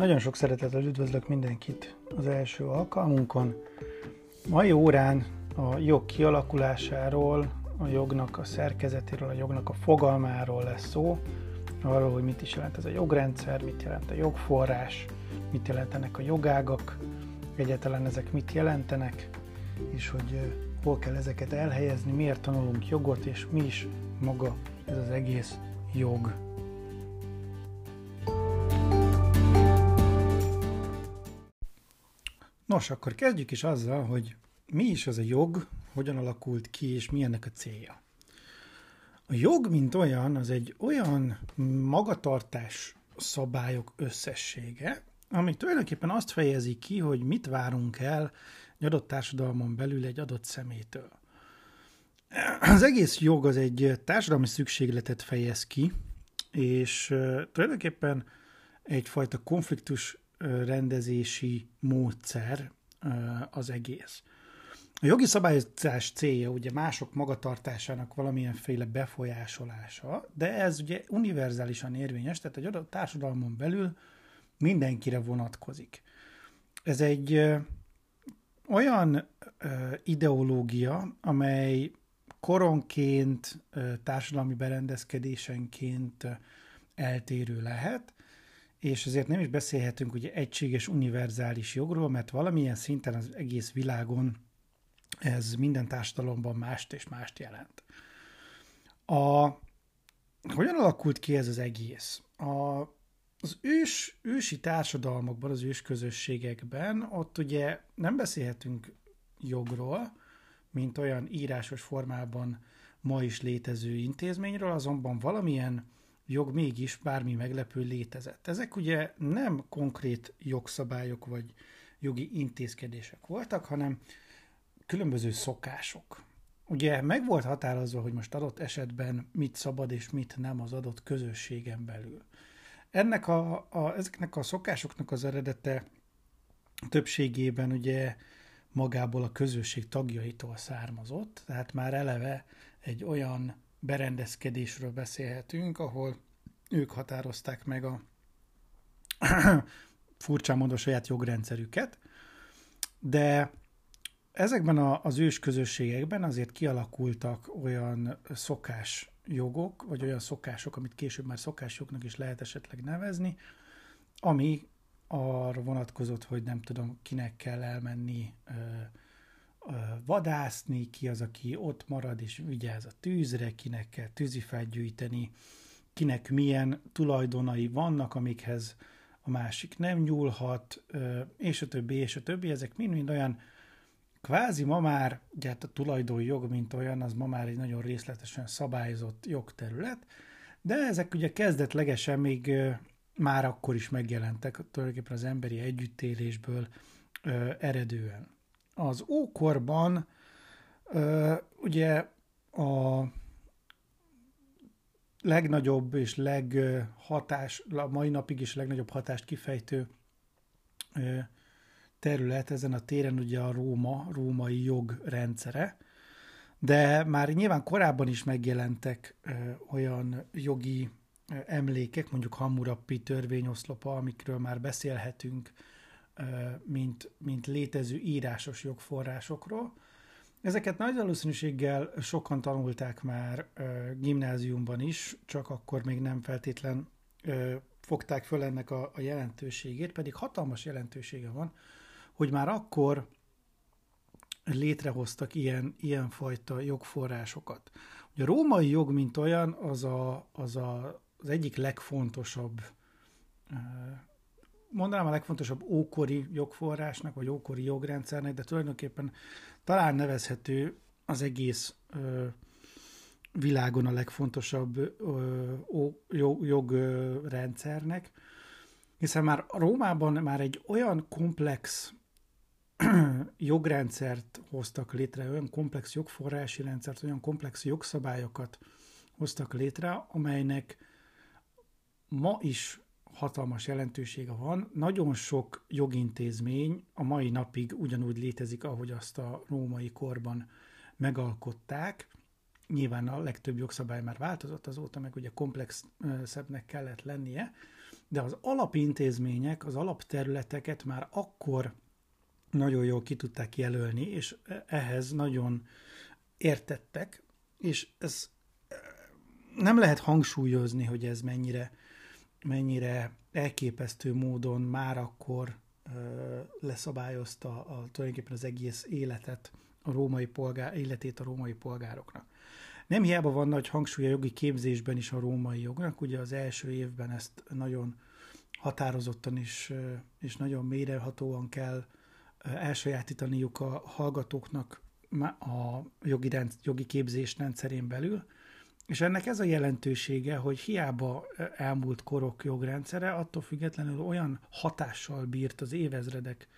Nagyon sok szeretettel üdvözlök mindenkit az első alkalmunkon. Mai órán a jog kialakulásáról, a jognak a szerkezetéről, a jognak a fogalmáról lesz szó, arról, hogy mit is jelent ez a jogrendszer, mit jelent a jogforrás, mit jelentenek a jogágak, egyáltalán ezek mit jelentenek, és hogy hol kell ezeket elhelyezni, miért tanulunk jogot, és mi is maga ez az egész jog. Nos, akkor kezdjük is azzal, hogy mi is az a jog, hogyan alakult ki, és mi ennek a célja. A jog, mint olyan, az egy olyan magatartás szabályok összessége, ami tulajdonképpen azt fejezi ki, hogy mit várunk el egy adott társadalmon belül egy adott szemétől. Az egész jog az egy társadalmi szükségletet fejez ki, és tulajdonképpen egyfajta konfliktus rendezési módszer az egész. A jogi szabályozás célja ugye mások magatartásának valamilyenféle befolyásolása, de ez ugye univerzálisan érvényes, tehát egy adott társadalmon belül mindenkire vonatkozik. Ez egy olyan ideológia, amely koronként, társadalmi berendezkedésenként eltérő lehet, és ezért nem is beszélhetünk ugye egységes univerzális jogról, mert valamilyen szinten az egész világon ez minden társadalomban mást és mást jelent. A, hogyan alakult ki ez az egész? A, az ős, ősi társadalmakban, az ős közösségekben ott ugye nem beszélhetünk jogról, mint olyan írásos formában ma is létező intézményről, azonban valamilyen jog mégis bármi meglepő létezett. Ezek ugye nem konkrét jogszabályok vagy jogi intézkedések voltak, hanem különböző szokások. Ugye meg volt határozva, hogy most adott esetben mit szabad és mit nem az adott közösségen belül. Ennek a, a, ezeknek a szokásoknak az eredete többségében ugye magából a közösség tagjaitól származott, tehát már eleve egy olyan berendezkedésről beszélhetünk, ahol ők határozták meg a furcsán mondva saját jogrendszerüket, de ezekben a, az ős közösségekben azért kialakultak olyan szokás jogok, vagy olyan szokások, amit később már szokásjognak is lehet esetleg nevezni, ami arra vonatkozott, hogy nem tudom, kinek kell elmenni ö, vadászni, ki az, aki ott marad és vigyáz a tűzre, kinek kell tűzifát gyűjteni, kinek milyen tulajdonai vannak, amikhez a másik nem nyúlhat, és a többi, és a többi. Ezek mind-mind olyan Kvázi ma már, ugye hát a tulajdonjog, mint olyan, az ma már egy nagyon részletesen szabályozott jogterület, de ezek ugye kezdetlegesen még már akkor is megjelentek tulajdonképpen az emberi együttélésből eredően. Az ókorban ugye a legnagyobb és leghatás, a mai napig is legnagyobb hatást kifejtő terület ezen a téren ugye a Róma, római jog rendszere, de már nyilván korábban is megjelentek olyan jogi emlékek, mondjuk Hammurapi törvényoszlopa, amikről már beszélhetünk, mint, mint létező írásos jogforrásokról. Ezeket nagy valószínűséggel sokan tanulták már gimnáziumban is, csak akkor még nem feltétlen fogták föl ennek a, a jelentőségét, pedig hatalmas jelentősége van, hogy már akkor létrehoztak ilyen, ilyen fajta jogforrásokat. A római jog, mint olyan, az, a, az a, az egyik legfontosabb, mondanám a legfontosabb ókori jogforrásnak, vagy ókori jogrendszernek, de tulajdonképpen talán nevezhető az egész ö, világon a legfontosabb ö, jog, jogrendszernek, hiszen már Rómában már egy olyan komplex jogrendszert hoztak létre, olyan komplex jogforrási rendszert, olyan komplex jogszabályokat hoztak létre, amelynek ma is hatalmas jelentősége van. Nagyon sok jogintézmény a mai napig ugyanúgy létezik, ahogy azt a római korban megalkották. Nyilván a legtöbb jogszabály már változott azóta, meg ugye komplexebbnek kellett lennie, de az alapintézmények, az alapterületeket már akkor nagyon jól ki tudták jelölni, és ehhez nagyon értettek, és ez nem lehet hangsúlyozni, hogy ez mennyire, mennyire elképesztő módon már akkor leszabályozta a, tulajdonképpen az egész életet, a római polgár, életét a római polgároknak. Nem hiába van nagy hangsúly a jogi képzésben is a római jognak, ugye az első évben ezt nagyon határozottan is, és nagyon mélyrehatóan kell elsajátítaniuk a hallgatóknak a jogi, rend, jogi képzés rendszerén belül, és ennek ez a jelentősége, hogy hiába elmúlt korok jogrendszere, attól függetlenül olyan hatással bírt az évezredek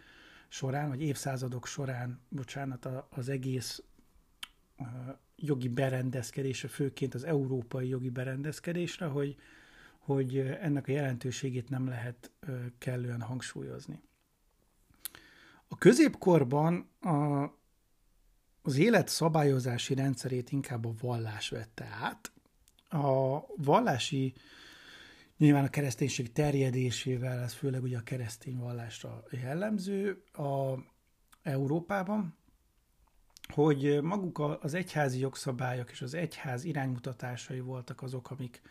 során, vagy évszázadok során, bocsánat, az egész jogi berendezkedése, főként az európai jogi berendezkedésre, hogy, hogy ennek a jelentőségét nem lehet kellően hangsúlyozni. A középkorban a, az élet szabályozási rendszerét inkább a vallás vette át. A vallási, nyilván a kereszténység terjedésével, ez főleg ugye a keresztény vallásra jellemző a Európában, hogy maguk az egyházi jogszabályok és az egyház iránymutatásai voltak azok, amik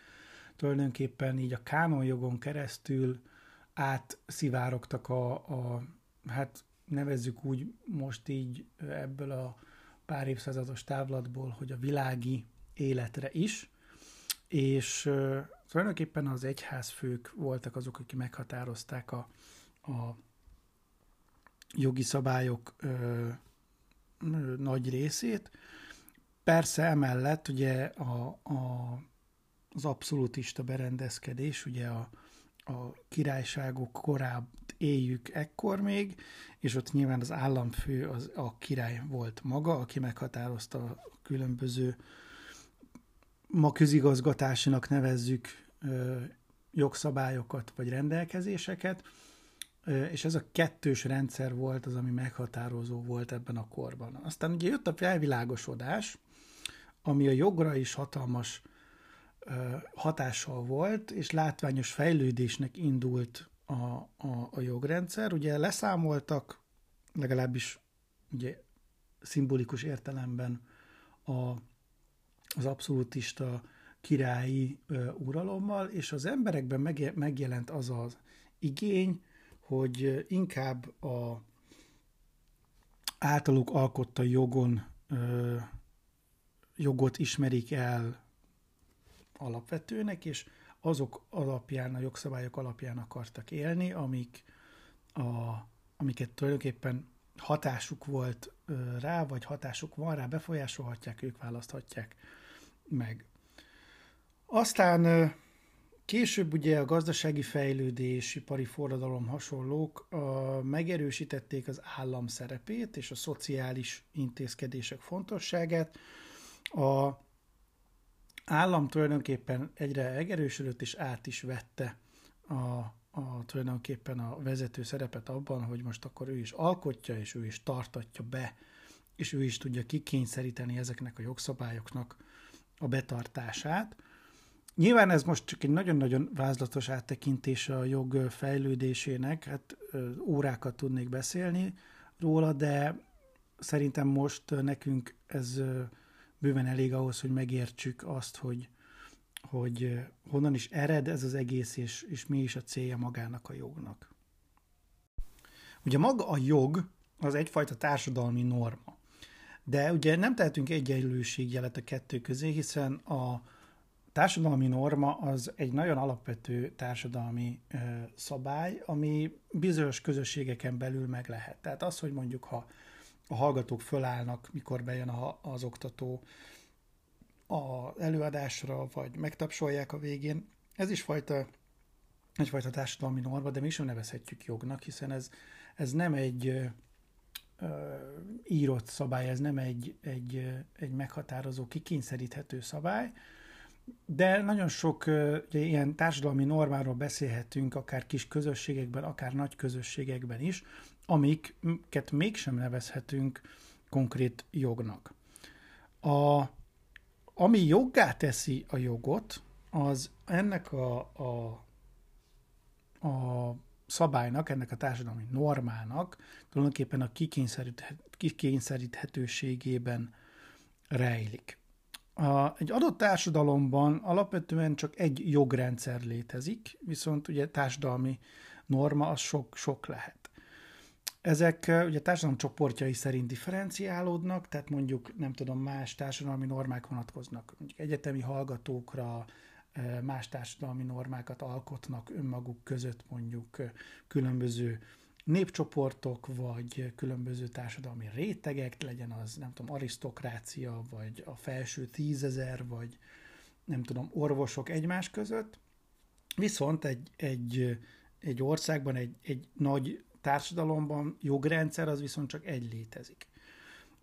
tulajdonképpen így a kánonjogon keresztül átszivárogtak a, a hát nevezzük úgy most így ebből a pár évszázados távlatból, hogy a világi életre is, és tulajdonképpen az egyházfők voltak azok, akik meghatározták a, a jogi szabályok uh, nagy részét. Persze emellett ugye a, a, az abszolútista berendezkedés, ugye a, a királyságok korább éljük ekkor még, és ott nyilván az államfő az a király volt maga, aki meghatározta a különböző ma közigazgatásinak nevezzük jogszabályokat vagy rendelkezéseket, és ez a kettős rendszer volt az, ami meghatározó volt ebben a korban. Aztán ugye jött a felvilágosodás, ami a jogra is hatalmas hatással volt, és látványos fejlődésnek indult a, a, a jogrendszer. Ugye leszámoltak, legalábbis ugye szimbolikus értelemben a, az abszolútista királyi ö, uralommal, és az emberekben megjelent az az igény, hogy inkább a általuk alkotta jogon ö, jogot ismerik el alapvetőnek, és azok alapján, a jogszabályok alapján akartak élni, amik a, amiket tulajdonképpen hatásuk volt rá, vagy hatásuk van rá, befolyásolhatják, ők választhatják meg. Aztán később ugye a gazdasági fejlődés, ipari forradalom hasonlók a, megerősítették az állam szerepét és a szociális intézkedések fontosságát. A állam tulajdonképpen egyre megerősödött és át is vette a, a, tulajdonképpen a vezető szerepet abban, hogy most akkor ő is alkotja, és ő is tartatja be, és ő is tudja kikényszeríteni ezeknek a jogszabályoknak a betartását. Nyilván ez most csak egy nagyon-nagyon vázlatos áttekintése a jog fejlődésének, hát órákat tudnék beszélni róla, de szerintem most nekünk ez bőven elég ahhoz, hogy megértsük azt, hogy, hogy honnan is ered ez az egész, és, és mi is a célja magának a jognak. Ugye maga a jog az egyfajta társadalmi norma. De ugye nem tehetünk egyenlőségjelet a kettő közé, hiszen a társadalmi norma az egy nagyon alapvető társadalmi ö, szabály, ami bizonyos közösségeken belül meg lehet. Tehát az, hogy mondjuk ha a hallgatók fölállnak, mikor bejön a, az oktató az előadásra, vagy megtapsolják a végén. Ez is fajta, egyfajta társadalmi norma, de mi sem nevezhetjük jognak, hiszen ez, ez nem egy ö, írott szabály, ez nem egy, egy, egy meghatározó, kikényszeríthető szabály, de nagyon sok ugye, ilyen társadalmi normáról beszélhetünk, akár kis közösségekben, akár nagy közösségekben is, amiket mégsem nevezhetünk konkrét jognak. A, ami joggá teszi a jogot, az ennek a, a a szabálynak, ennek a társadalmi normának tulajdonképpen a kikényszeríthetőségében rejlik. A, egy adott társadalomban alapvetően csak egy jogrendszer létezik, viszont ugye társadalmi norma az sok-sok lehet. Ezek ugye társadalom csoportjai szerint differenciálódnak, tehát mondjuk nem tudom, más társadalmi normák vonatkoznak mondjuk egyetemi hallgatókra, más társadalmi normákat alkotnak önmaguk között mondjuk különböző népcsoportok, vagy különböző társadalmi rétegek, legyen az, nem tudom, arisztokrácia, vagy a felső tízezer, vagy nem tudom, orvosok egymás között. Viszont egy, egy, egy országban, egy, egy nagy társadalomban jogrendszer az viszont csak egy létezik.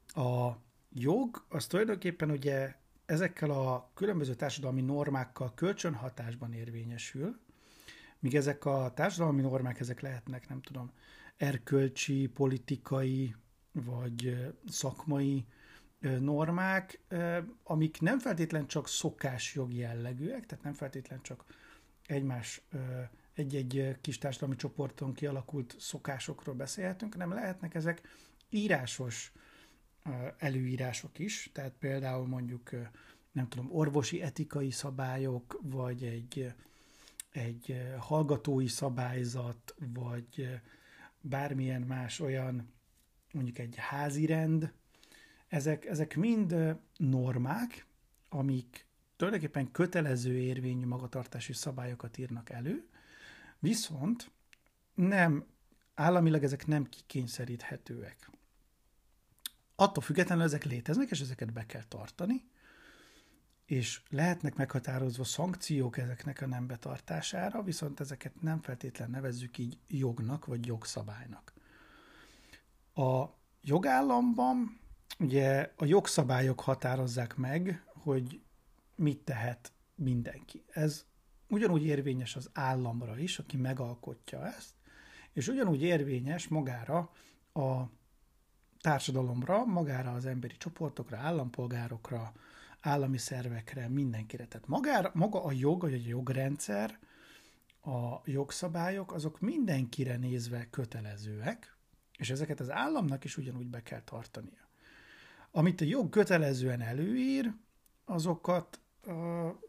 A jog az tulajdonképpen ugye ezekkel a különböző társadalmi normákkal kölcsönhatásban érvényesül, míg ezek a társadalmi normák, ezek lehetnek, nem tudom, erkölcsi, politikai vagy szakmai normák, amik nem feltétlen csak szokásjogi jellegűek, tehát nem feltétlen csak egymás egy-egy kis társadalmi csoporton kialakult szokásokról beszélhetünk, hanem lehetnek ezek írásos előírások is, tehát például mondjuk nem tudom, orvosi etikai szabályok, vagy egy, egy hallgatói szabályzat, vagy bármilyen más olyan, mondjuk egy házi rend, ezek, ezek mind normák, amik tulajdonképpen kötelező érvényű magatartási szabályokat írnak elő, viszont nem, államilag ezek nem kikényszeríthetőek. Attól függetlenül ezek léteznek, és ezeket be kell tartani, és lehetnek meghatározva szankciók ezeknek a nem betartására, viszont ezeket nem feltétlen nevezzük így jognak vagy jogszabálynak. A jogállamban ugye a jogszabályok határozzák meg, hogy mit tehet mindenki. Ez ugyanúgy érvényes az államra is, aki megalkotja ezt, és ugyanúgy érvényes magára a társadalomra, magára az emberi csoportokra, állampolgárokra, állami szervekre, mindenkire. Tehát magára, maga a jog, vagy a jogrendszer, a jogszabályok, azok mindenkire nézve kötelezőek, és ezeket az államnak is ugyanúgy be kell tartania. Amit a jog kötelezően előír, azokat uh,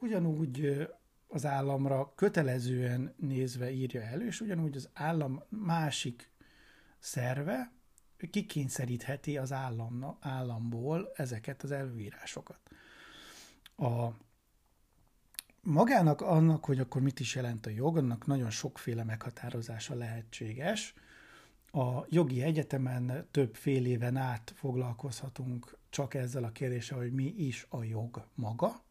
ugyanúgy az államra kötelezően nézve írja elő, és ugyanúgy az állam másik szerve kikényszerítheti az államna, államból ezeket az előírásokat. A magának annak, hogy akkor mit is jelent a jog, annak nagyon sokféle meghatározása lehetséges. A jogi egyetemen több fél éven át foglalkozhatunk csak ezzel a kérdéssel, hogy mi is a jog maga.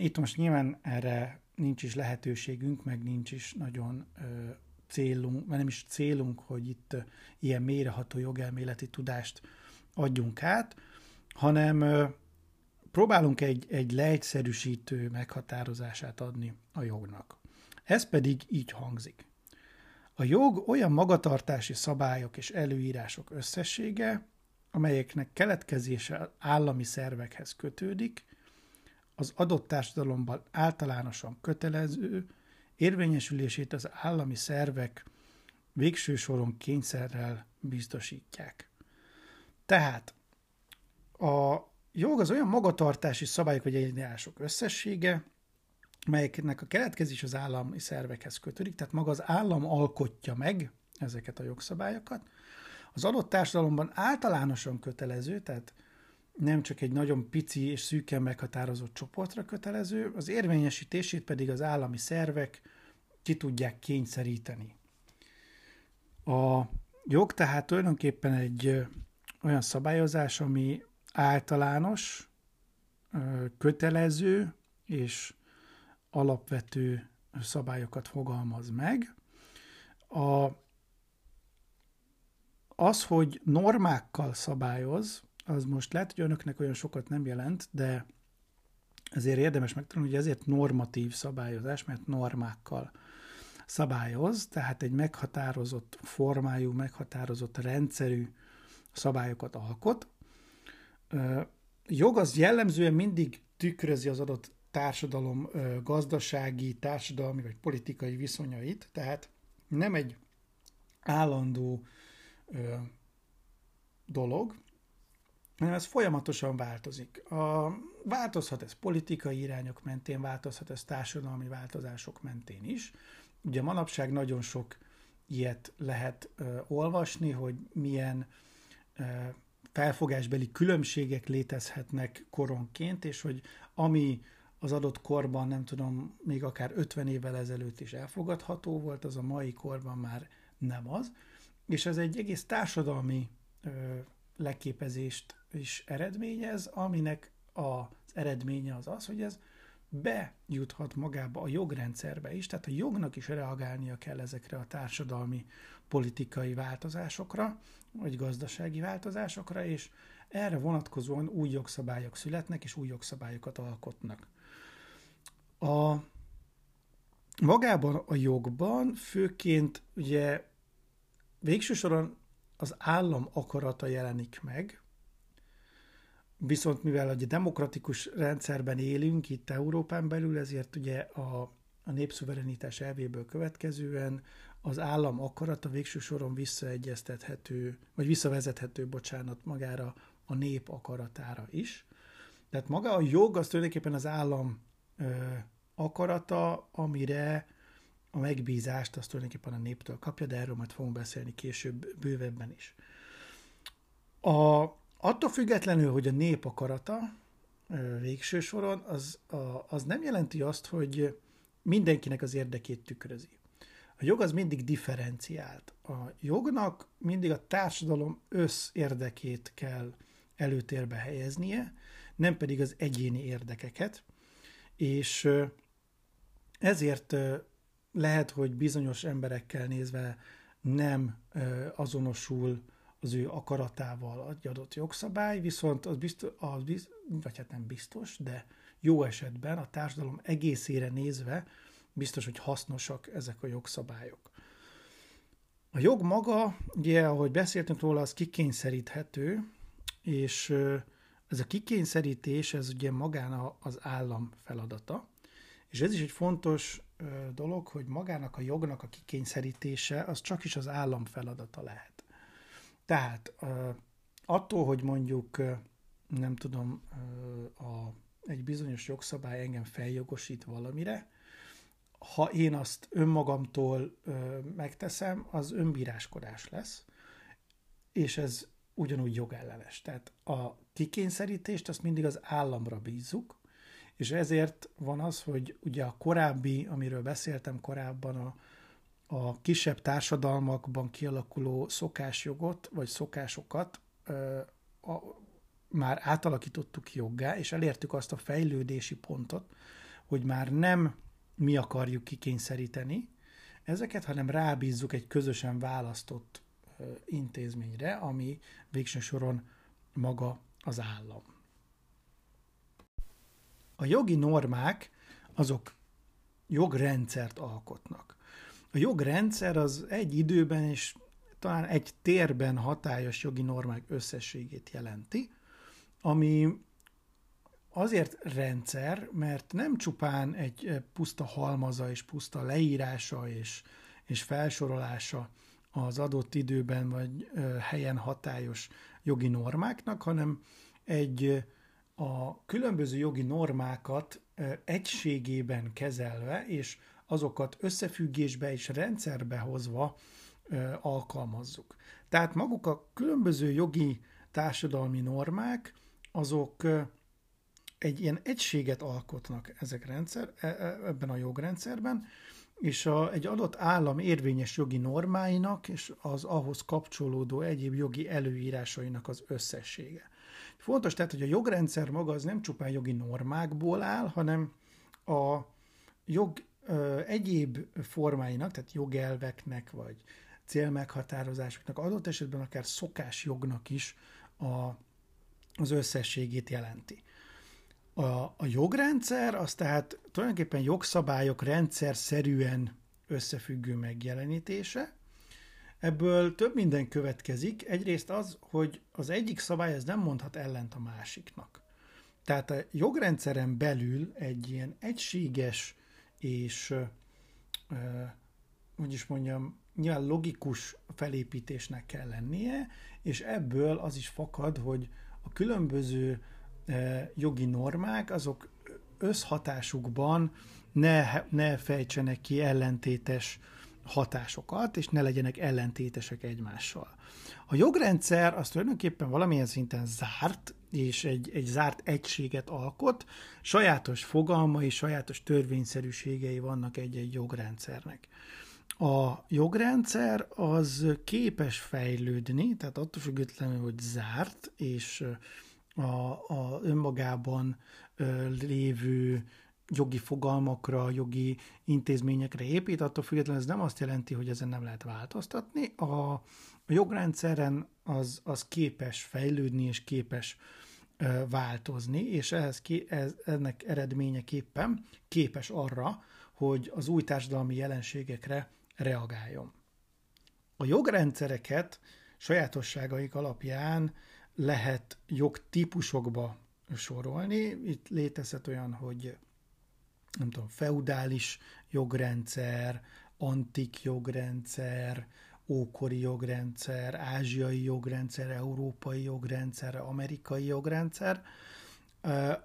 Itt most nyilván erre nincs is lehetőségünk, meg nincs is nagyon célunk, mert nem is célunk, hogy itt ilyen mélyreható jogelméleti tudást adjunk át, hanem próbálunk egy, egy leegyszerűsítő meghatározását adni a jognak. Ez pedig így hangzik. A jog olyan magatartási szabályok és előírások összessége, amelyeknek keletkezése állami szervekhez kötődik, az adott társadalomban általánosan kötelező, érvényesülését az állami szervek végső soron kényszerrel biztosítják. Tehát a jog az olyan magatartási szabályok vagy eljárások összessége, melyeknek a keletkezés az állami szervekhez kötődik, tehát maga az állam alkotja meg ezeket a jogszabályokat. Az adott társadalomban általánosan kötelező, tehát nem csak egy nagyon pici és szűken meghatározott csoportra kötelező, az érvényesítését pedig az állami szervek ki tudják kényszeríteni. A jog tehát tulajdonképpen egy olyan szabályozás, ami általános, kötelező és alapvető szabályokat fogalmaz meg. A, az, hogy normákkal szabályoz, az most lehet, hogy önöknek olyan sokat nem jelent, de ezért érdemes megtanulni, hogy ezért normatív szabályozás, mert normákkal szabályoz, tehát egy meghatározott formájú, meghatározott rendszerű szabályokat alkot, jog az jellemzően mindig tükrözi az adott társadalom gazdasági, társadalmi vagy politikai viszonyait, tehát nem egy állandó dolog, hanem ez folyamatosan változik. A, változhat ez politikai irányok mentén, változhat ez társadalmi változások mentén is. Ugye manapság nagyon sok ilyet lehet ö, olvasni, hogy milyen ö, felfogásbeli különbségek létezhetnek koronként, és hogy ami az adott korban, nem tudom, még akár 50 évvel ezelőtt is elfogadható volt, az a mai korban már nem az. És ez egy egész társadalmi ö, leképezést is eredményez, aminek az eredménye az az, hogy ez bejuthat magába a jogrendszerbe is, tehát a jognak is reagálnia kell ezekre a társadalmi politikai változásokra, vagy gazdasági változásokra, és erre vonatkozóan új jogszabályok születnek, és új jogszabályokat alkotnak. A magában a jogban főként ugye végső soron az állam akarata jelenik meg, viszont mivel egy demokratikus rendszerben élünk itt Európán belül, ezért ugye a, a népszuverenitás elvéből következően az állam akarata végső soron visszaegyeztethető, vagy visszavezethető, bocsánat, magára a nép akaratára is. Tehát maga a jog az tulajdonképpen az állam ö, akarata, amire a megbízást azt tulajdonképpen a néptől kapja, de erről majd fogunk beszélni később bővebben is. A, attól függetlenül, hogy a nép akarata végső soron, az, a, az nem jelenti azt, hogy mindenkinek az érdekét tükrözi. A jog az mindig differenciált. A jognak mindig a társadalom összérdekét kell előtérbe helyeznie, nem pedig az egyéni érdekeket, és ezért lehet, hogy bizonyos emberekkel nézve nem azonosul az ő akaratával egy adott jogszabály, viszont az biztos, az biztos, vagy hát nem biztos, de jó esetben a társadalom egészére nézve biztos, hogy hasznosak ezek a jogszabályok. A jog maga, ugye, ahogy beszéltünk róla, az kikényszeríthető, és ez a kikényszerítés, ez ugye magán az állam feladata, és ez is egy fontos dolog, hogy magának a jognak a kikényszerítése az csak is az állam feladata lehet. Tehát attól, hogy mondjuk nem tudom, a, egy bizonyos jogszabály engem feljogosít valamire, ha én azt önmagamtól megteszem, az önbíráskodás lesz, és ez ugyanúgy jogellenes. Tehát a kikényszerítést azt mindig az államra bízzuk, és ezért van az, hogy ugye a korábbi, amiről beszéltem korábban, a, a kisebb társadalmakban kialakuló szokásjogot, vagy szokásokat ö, a, már átalakítottuk joggá, és elértük azt a fejlődési pontot, hogy már nem mi akarjuk kikényszeríteni ezeket, hanem rábízzuk egy közösen választott ö, intézményre, ami végső soron maga az állam. A jogi normák azok jogrendszert alkotnak. A jogrendszer az egy időben és talán egy térben hatályos jogi normák összességét jelenti, ami azért rendszer, mert nem csupán egy puszta halmaza és puszta leírása és, és felsorolása az adott időben vagy helyen hatályos jogi normáknak, hanem egy a különböző jogi normákat egységében kezelve, és azokat összefüggésbe és rendszerbe hozva alkalmazzuk. Tehát maguk a különböző jogi társadalmi normák, azok egy ilyen egységet alkotnak ezek rendszer, e, e, ebben a jogrendszerben, és a, egy adott állam érvényes jogi normáinak és az ahhoz kapcsolódó egyéb jogi előírásainak az összessége. Fontos tehát, hogy a jogrendszer maga az nem csupán jogi normákból áll, hanem a jog ö, egyéb formáinak, tehát jogelveknek, vagy célmeghatározásoknak, adott esetben akár szokásjognak is a, az összességét jelenti. A, a jogrendszer az tehát tulajdonképpen jogszabályok rendszer szerűen összefüggő megjelenítése, Ebből több minden következik. Egyrészt az, hogy az egyik szabály ez nem mondhat ellent a másiknak. Tehát a jogrendszeren belül egy ilyen egységes és, hogy is mondjam, nyilván logikus felépítésnek kell lennie, és ebből az is fakad, hogy a különböző jogi normák, azok összhatásukban ne, ne fejtsenek ki ellentétes hatásokat, és ne legyenek ellentétesek egymással. A jogrendszer az tulajdonképpen valamilyen szinten zárt, és egy, egy zárt egységet alkot, sajátos fogalmai, sajátos törvényszerűségei vannak egy-egy jogrendszernek. A jogrendszer az képes fejlődni, tehát attól függetlenül, hogy zárt, és a, a önmagában lévő jogi fogalmakra, jogi intézményekre épít, attól függetlenül ez nem azt jelenti, hogy ezen nem lehet változtatni. A, a jogrendszeren az, az képes fejlődni, és képes ö, változni, és ehhez, ez, ennek eredményeképpen képes arra, hogy az új társadalmi jelenségekre reagáljon. A jogrendszereket sajátosságaik alapján lehet jogtípusokba sorolni. Itt létezhet olyan, hogy nem tudom, feudális jogrendszer, antik jogrendszer, ókori jogrendszer, ázsiai jogrendszer, európai jogrendszer, amerikai jogrendszer.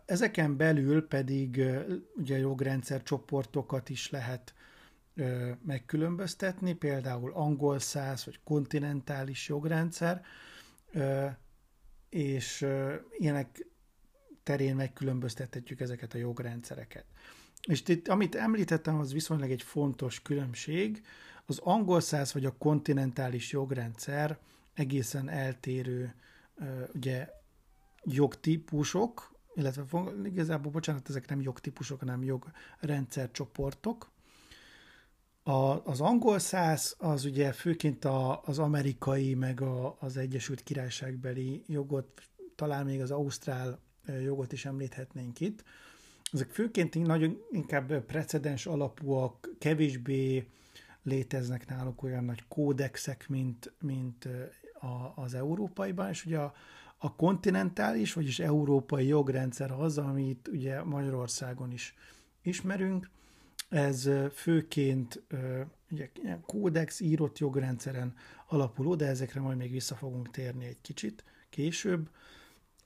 Ezeken belül pedig ugye jogrendszer csoportokat is lehet megkülönböztetni, például angol száz vagy kontinentális jogrendszer, és ilyenek terén megkülönböztethetjük ezeket a jogrendszereket. És itt, amit említettem, az viszonylag egy fontos különbség. Az angol száz vagy a kontinentális jogrendszer egészen eltérő ugye, jogtípusok, illetve igazából, bocsánat, ezek nem jogtípusok, hanem jogrendszercsoportok. A, az angol száz az ugye főként a, az amerikai, meg a, az Egyesült Királyságbeli jogot, talán még az ausztrál jogot is említhetnénk itt ezek főként nagyon inkább precedens alapúak, kevésbé léteznek náluk olyan nagy kódexek, mint, mint a, az európaiban, és ugye a, a kontinentális, vagyis európai jogrendszer az, amit ugye Magyarországon is ismerünk, ez főként ugye, kódex írott jogrendszeren alapuló, de ezekre majd még vissza fogunk térni egy kicsit később.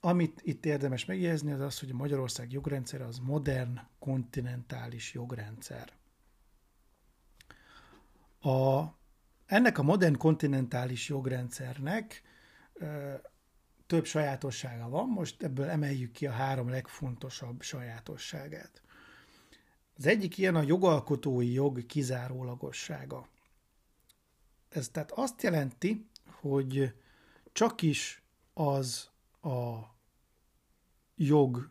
Amit itt érdemes megjegyezni, az az, hogy a Magyarország jogrendszer az modern, kontinentális jogrendszer. A, ennek a modern kontinentális jogrendszernek ö, több sajátossága van, most ebből emeljük ki a három legfontosabb sajátosságát. Az egyik ilyen a jogalkotói jog kizárólagossága. Ez tehát azt jelenti, hogy csak is az a jog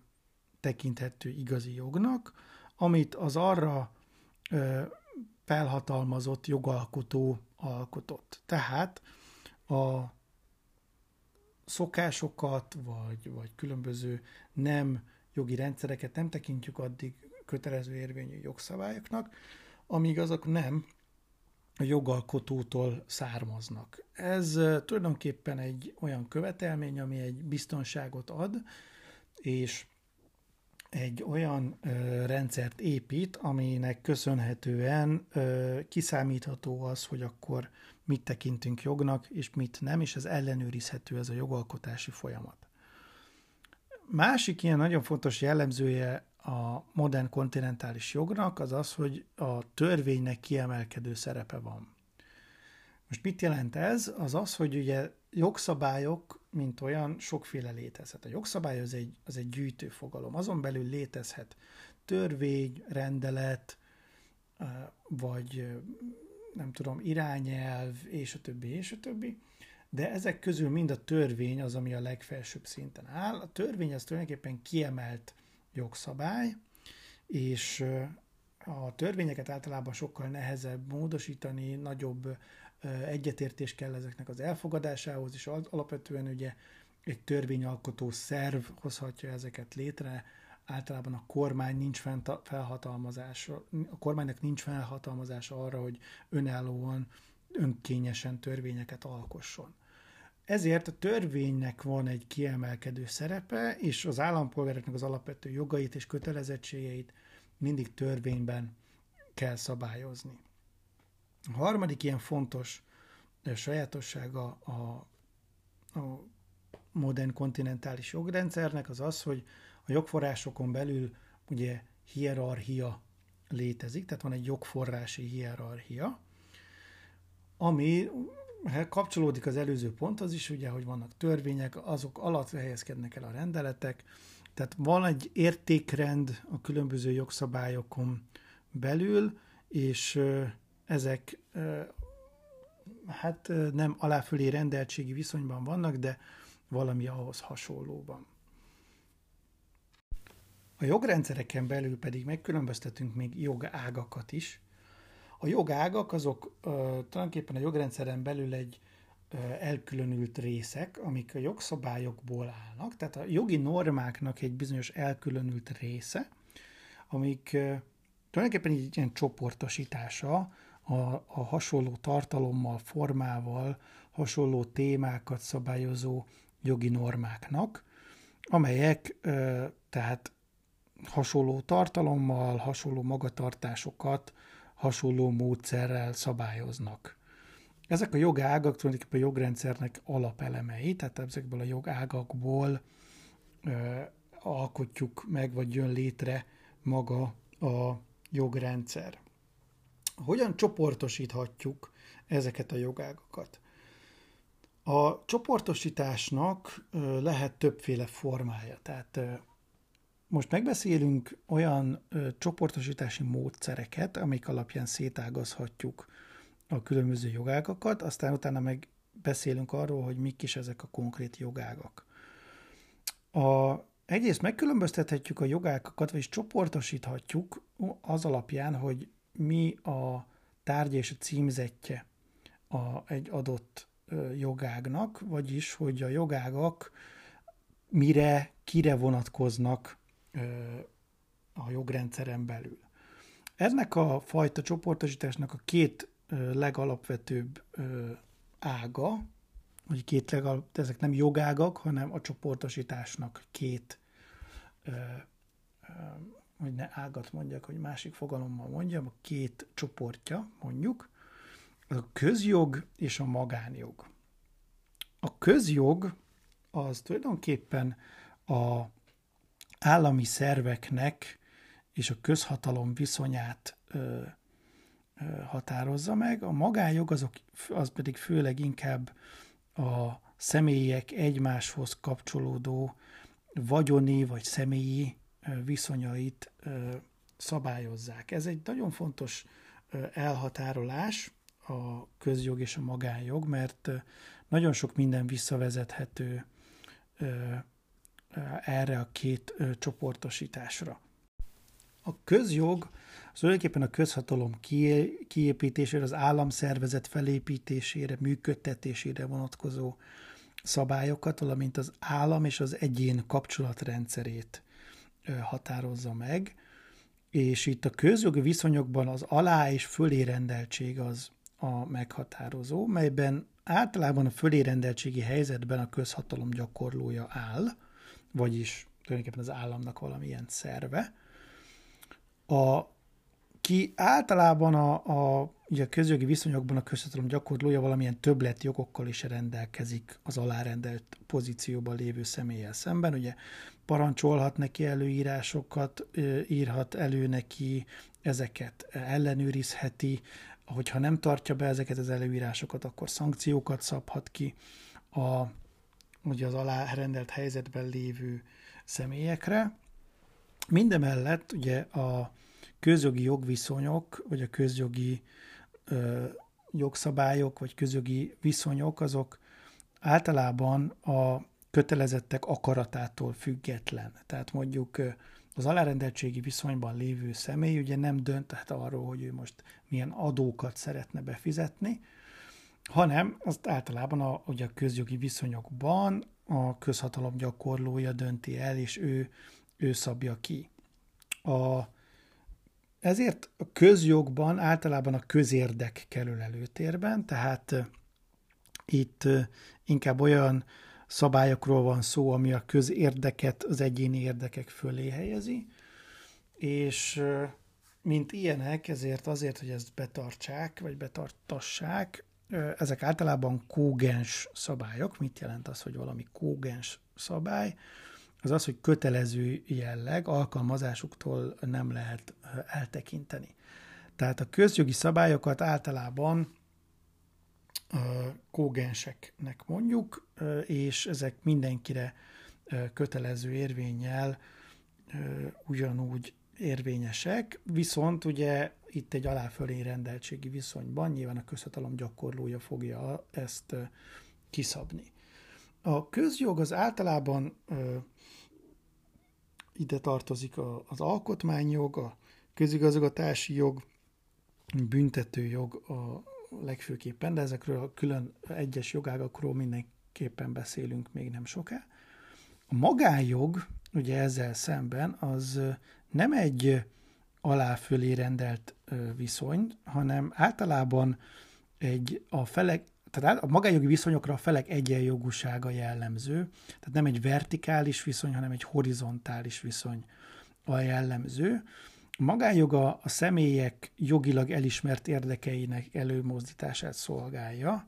tekinthető igazi jognak, amit az arra ö, felhatalmazott jogalkotó alkotott. Tehát a szokásokat, vagy, vagy különböző nem jogi rendszereket nem tekintjük addig kötelező érvényű jogszabályoknak, amíg azok nem a jogalkotótól származnak. Ez tulajdonképpen egy olyan követelmény, ami egy biztonságot ad, és egy olyan ö, rendszert épít, aminek köszönhetően ö, kiszámítható az, hogy akkor mit tekintünk jognak, és mit nem, és ez ellenőrizhető ez a jogalkotási folyamat. Másik ilyen nagyon fontos jellemzője a modern kontinentális jognak az az, hogy a törvénynek kiemelkedő szerepe van. Most mit jelent ez? Az az, hogy ugye jogszabályok, mint olyan, sokféle létezhet. A jogszabály az egy, az egy gyűjtő fogalom. Azon belül létezhet törvény, rendelet, vagy nem tudom, irányelv, és a többi, és a többi. De ezek közül mind a törvény az, ami a legfelsőbb szinten áll. A törvény az tulajdonképpen kiemelt jogszabály, és a törvényeket általában sokkal nehezebb módosítani, nagyobb egyetértés kell ezeknek az elfogadásához, és alapvetően ugye egy törvényalkotó szerv hozhatja ezeket létre, általában a kormány nincs felhatalmazása, a kormánynak nincs felhatalmazása arra, hogy önállóan, önkényesen törvényeket alkosson. ezért a törvénynek van egy kiemelkedő szerepe, és az állampolgároknak az alapvető jogait és kötelezettségeit mindig törvényben kell szabályozni. A harmadik ilyen fontos sajátossága a, a modern kontinentális jogrendszernek az az, hogy a jogforrásokon belül ugye hierarchia létezik, tehát van egy jogforrási hierarchia, ami kapcsolódik az előző ponthoz is, ugye, hogy vannak törvények, azok alatt helyezkednek el a rendeletek, tehát van egy értékrend a különböző jogszabályokon belül, és ezek hát nem aláfölé rendeltségi viszonyban vannak, de valami ahhoz hasonlóban. A jogrendszereken belül pedig megkülönböztetünk még jogágakat is. A jogágak azok uh, tulajdonképpen a jogrendszeren belül egy elkülönült részek, amik a jogszabályokból állnak, tehát a jogi normáknak egy bizonyos elkülönült része, amik uh, tulajdonképpen egy ilyen csoportosítása a, a hasonló tartalommal, formával, hasonló témákat szabályozó jogi normáknak, amelyek tehát hasonló tartalommal, hasonló magatartásokat, hasonló módszerrel szabályoznak. Ezek a jogágak tulajdonképpen a jogrendszernek alapelemei, tehát ezekből a jogágakból ö, alkotjuk meg, vagy jön létre maga a jogrendszer. Hogyan csoportosíthatjuk ezeket a jogágakat? A csoportosításnak lehet többféle formája, tehát most megbeszélünk olyan csoportosítási módszereket, amik alapján szétágazhatjuk a különböző jogágakat, aztán utána meg beszélünk arról, hogy mik is ezek a konkrét jogágak. A, egyrészt megkülönböztethetjük a jogágakat, vagyis csoportosíthatjuk az alapján, hogy mi a tárgy és a címzetje a, egy adott jogágnak, vagyis, hogy a jogágak mire, kire vonatkoznak a jogrendszeren belül. Ennek a fajta csoportosításnak a két legalapvetőbb ága, vagy két legalap, ezek nem jogágak, hanem a csoportosításnak két, hogy ne ágat mondjak, hogy másik fogalommal mondjam, a két csoportja mondjuk, a közjog és a magánjog. A közjog az tulajdonképpen a állami szerveknek és a közhatalom viszonyát ö, ö, határozza meg. A magánjog azok, az pedig főleg inkább a személyek egymáshoz kapcsolódó vagyoni vagy személyi viszonyait szabályozzák. Ez egy nagyon fontos elhatárolás, a közjog és a magánjog, mert nagyon sok minden visszavezethető erre a két csoportosításra. A közjog az tulajdonképpen a közhatalom kiépítésére, az államszervezet felépítésére, működtetésére vonatkozó szabályokat, valamint az állam és az egyén kapcsolatrendszerét határozza meg, és itt a közjogi viszonyokban az alá és fölé rendeltség az a meghatározó, melyben általában a fölérendeltségi helyzetben a közhatalom gyakorlója áll, vagyis tulajdonképpen az államnak valamilyen szerve. A, ki általában a, a, ugye a közjogi viszonyokban a közhatalom gyakorlója valamilyen többlet jogokkal is rendelkezik az alárendelt pozícióban lévő személlyel szemben. Ugye parancsolhat neki előírásokat, írhat elő neki, ezeket ellenőrizheti, hogyha nem tartja be ezeket az előírásokat, akkor szankciókat szabhat ki a ugye az alárendelt helyzetben lévő személyekre. Mindemellett ugye a közjogi jogviszonyok, vagy a közjogi ö, jogszabályok, vagy közjogi viszonyok, azok általában a kötelezettek akaratától független. Tehát mondjuk az alárendeltségi viszonyban lévő személy ugye nem dönthet arról, hogy ő most milyen adókat szeretne befizetni, hanem azt általában a, ugye a közjogi viszonyokban a közhatalom gyakorlója dönti el, és ő, ő szabja ki. A, ezért a közjogban általában a közérdek kerül előtérben, tehát Itt inkább olyan szabályokról van szó, ami a közérdeket az egyéni érdekek fölé helyezi, és mint ilyenek, ezért azért, hogy ezt betartsák, vagy betartassák, ezek általában kógens szabályok. Mit jelent az, hogy valami kógens szabály? Az az, hogy kötelező jelleg, alkalmazásuktól nem lehet eltekinteni. Tehát a közjogi szabályokat általában kógenseknek mondjuk, és ezek mindenkire kötelező érvényel ugyanúgy érvényesek, viszont ugye itt egy aláfölé rendeltségi viszonyban nyilván a közhatalom gyakorlója fogja ezt kiszabni. A közjog az általában ide tartozik a, az alkotmányjog, a közigazgatási jog, büntetőjog a legfőképpen, de ezekről a külön egyes jogágakról mindenképpen beszélünk még nem soká. A magájog, ugye ezzel szemben, az nem egy alá-fölé rendelt viszony, hanem általában egy a felek, tehát a magájogi viszonyokra a felek egyenjogúsága jellemző, tehát nem egy vertikális viszony, hanem egy horizontális viszony a jellemző. A magájoga a személyek jogilag elismert érdekeinek előmozdítását szolgálja,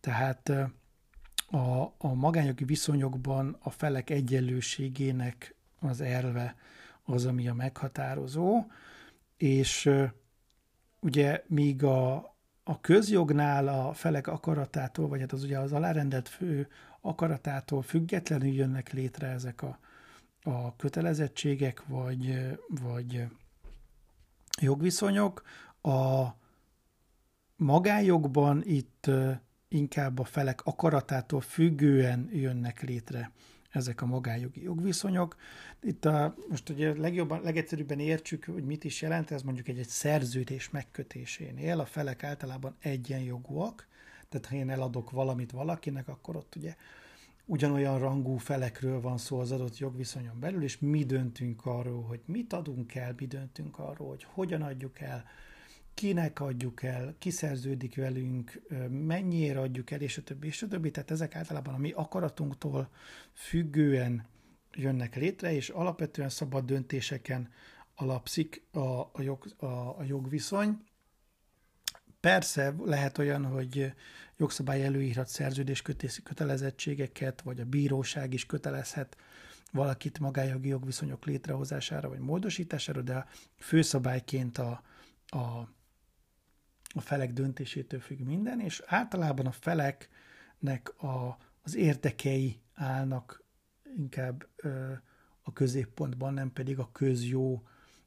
tehát a, a magányogi viszonyokban a felek egyenlőségének az erve az, ami a meghatározó, és ugye míg a, a közjognál a felek akaratától, vagy hát az ugye az alárendelt fő akaratától függetlenül jönnek létre ezek a, a kötelezettségek, vagy, vagy jogviszonyok. A magájogban itt inkább a felek akaratától függően jönnek létre ezek a magájogi jogviszonyok. Itt a, most ugye legjobban, legegyszerűbben értsük, hogy mit is jelent, ez mondjuk egy, egy szerződés megkötésénél a felek általában egyenjogúak, tehát ha én eladok valamit valakinek, akkor ott ugye ugyanolyan rangú felekről van szó az adott jogviszonyon belül, és mi döntünk arról, hogy mit adunk el, mi döntünk arról, hogy hogyan adjuk el, kinek adjuk el, ki szerződik velünk, mennyiért adjuk el, és a többi, és a többi. Tehát ezek általában a mi akaratunktól függően jönnek létre, és alapvetően szabad döntéseken alapszik a, a, jog, a, a jogviszony. Persze lehet olyan, hogy jogszabály előírhat szerződéskötési kötelezettségeket, vagy a bíróság is kötelezhet valakit magájogi jogviszonyok létrehozására vagy módosítására, de főszabályként a, a a felek döntésétől függ minden, és általában a feleknek a, az érdekei állnak inkább ö, a középpontban, nem pedig a közjó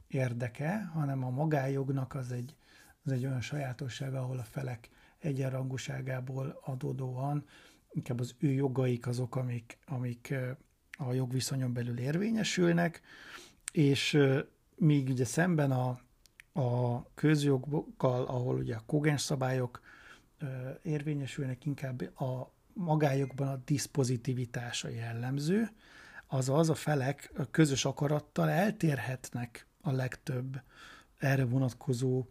érdeke, hanem a magájognak az egy, az egy olyan sajátossága, ahol a felek egyenrangúságából adódóan inkább az ő jogaik azok, amik, amik a jogviszonyon belül érvényesülnek, és míg ugye szemben a, a közjogokkal, ahol ugye a kogens szabályok érvényesülnek, inkább a magájogban a diszpozitivitása jellemző, azaz a felek a közös akarattal eltérhetnek a legtöbb erre vonatkozó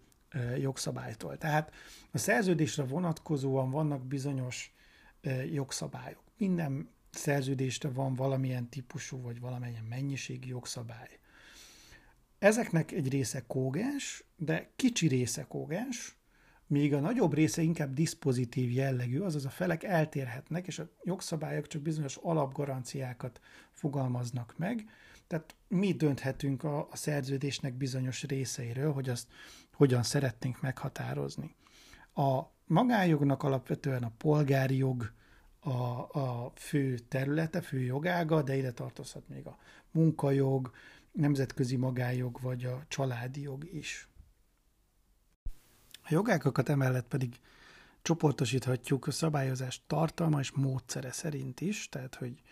jogszabálytól. Tehát a szerződésre vonatkozóan vannak bizonyos jogszabályok. Minden szerződésre van valamilyen típusú vagy valamilyen mennyiségi jogszabály. Ezeknek egy része kógens, de kicsi része kógens, míg a nagyobb része inkább diszpozitív jellegű, azaz a felek eltérhetnek, és a jogszabályok csak bizonyos alapgaranciákat fogalmaznak meg, tehát mi dönthetünk a, a szerződésnek bizonyos részeiről, hogy azt hogyan szeretnénk meghatározni. A magájognak alapvetően a polgári jog a, a fő területe, fő jogága, de ide tartozhat még a munkajog, nemzetközi magájog vagy a családi jog is. A jogákakat emellett pedig csoportosíthatjuk a szabályozás tartalma és módszere szerint is, tehát hogy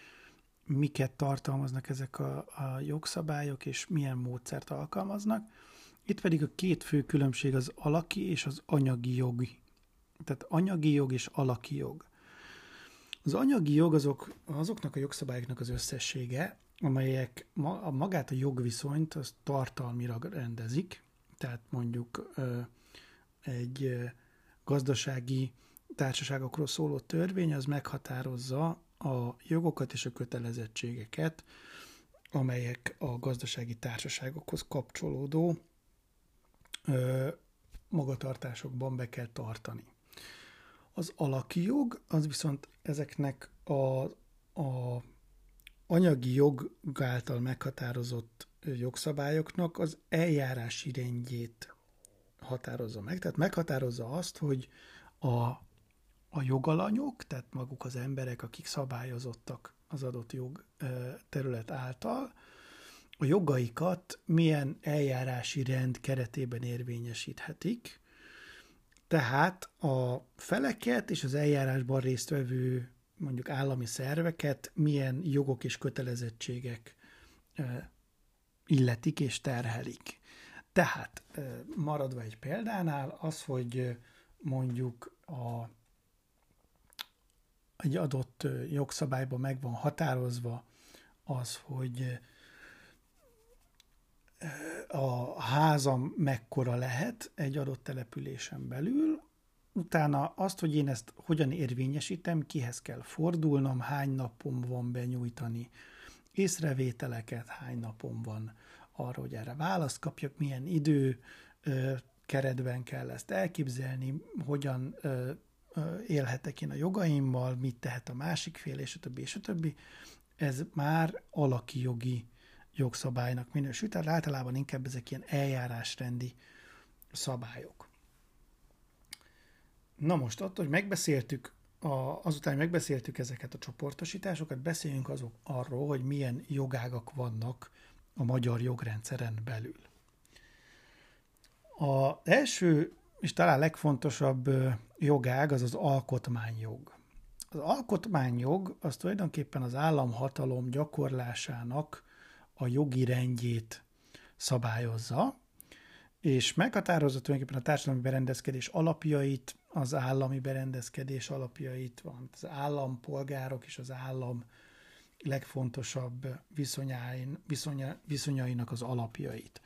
miket tartalmaznak ezek a, a jogszabályok, és milyen módszert alkalmaznak. Itt pedig a két fő különbség az alaki és az anyagi jog. Tehát anyagi jog és alaki jog. Az anyagi jog azok, azoknak a jogszabályoknak az összessége, amelyek ma, magát a jogviszonyt az tartalmira rendezik, tehát mondjuk egy gazdasági társaságokról szóló törvény az meghatározza a jogokat és a kötelezettségeket, amelyek a gazdasági társaságokhoz kapcsolódó magatartásokban be kell tartani. Az alaki jog az viszont ezeknek a, a anyagi jog által meghatározott jogszabályoknak az eljárási rendjét határozza meg. Tehát meghatározza azt, hogy a, a jogalanyok, tehát maguk az emberek, akik szabályozottak az adott jog terület által, a jogaikat milyen eljárási rend keretében érvényesíthetik, tehát a feleket és az eljárásban résztvevő mondjuk állami szerveket milyen jogok és kötelezettségek illetik és terhelik. Tehát maradva egy példánál, az, hogy mondjuk a, egy adott jogszabályban meg van határozva az, hogy a házam mekkora lehet egy adott településen belül, utána azt, hogy én ezt hogyan érvényesítem, kihez kell fordulnom, hány napom van benyújtani észrevételeket, hány napom van arra, hogy erre választ kapjak, milyen idő keretben kell ezt elképzelni, hogyan élhetek én a jogaimmal, mit tehet a másik fél, és a többi, és a többi. Ez már alaki jogi jogszabálynak minősül, tehát általában inkább ezek ilyen eljárásrendi szabályok. Na most attól, hogy megbeszéltük, a, azután, hogy megbeszéltük ezeket a csoportosításokat, beszéljünk azok arról, hogy milyen jogágak vannak a magyar jogrendszeren belül. A első és talán legfontosabb jogág az az alkotmányjog. Az alkotmányjog az tulajdonképpen az államhatalom gyakorlásának a jogi rendjét szabályozza, és meghatározza tulajdonképpen a társadalmi berendezkedés alapjait, az állami berendezkedés alapjait, valamint az állampolgárok és az állam legfontosabb viszonyain, viszonya, viszonyainak az alapjait.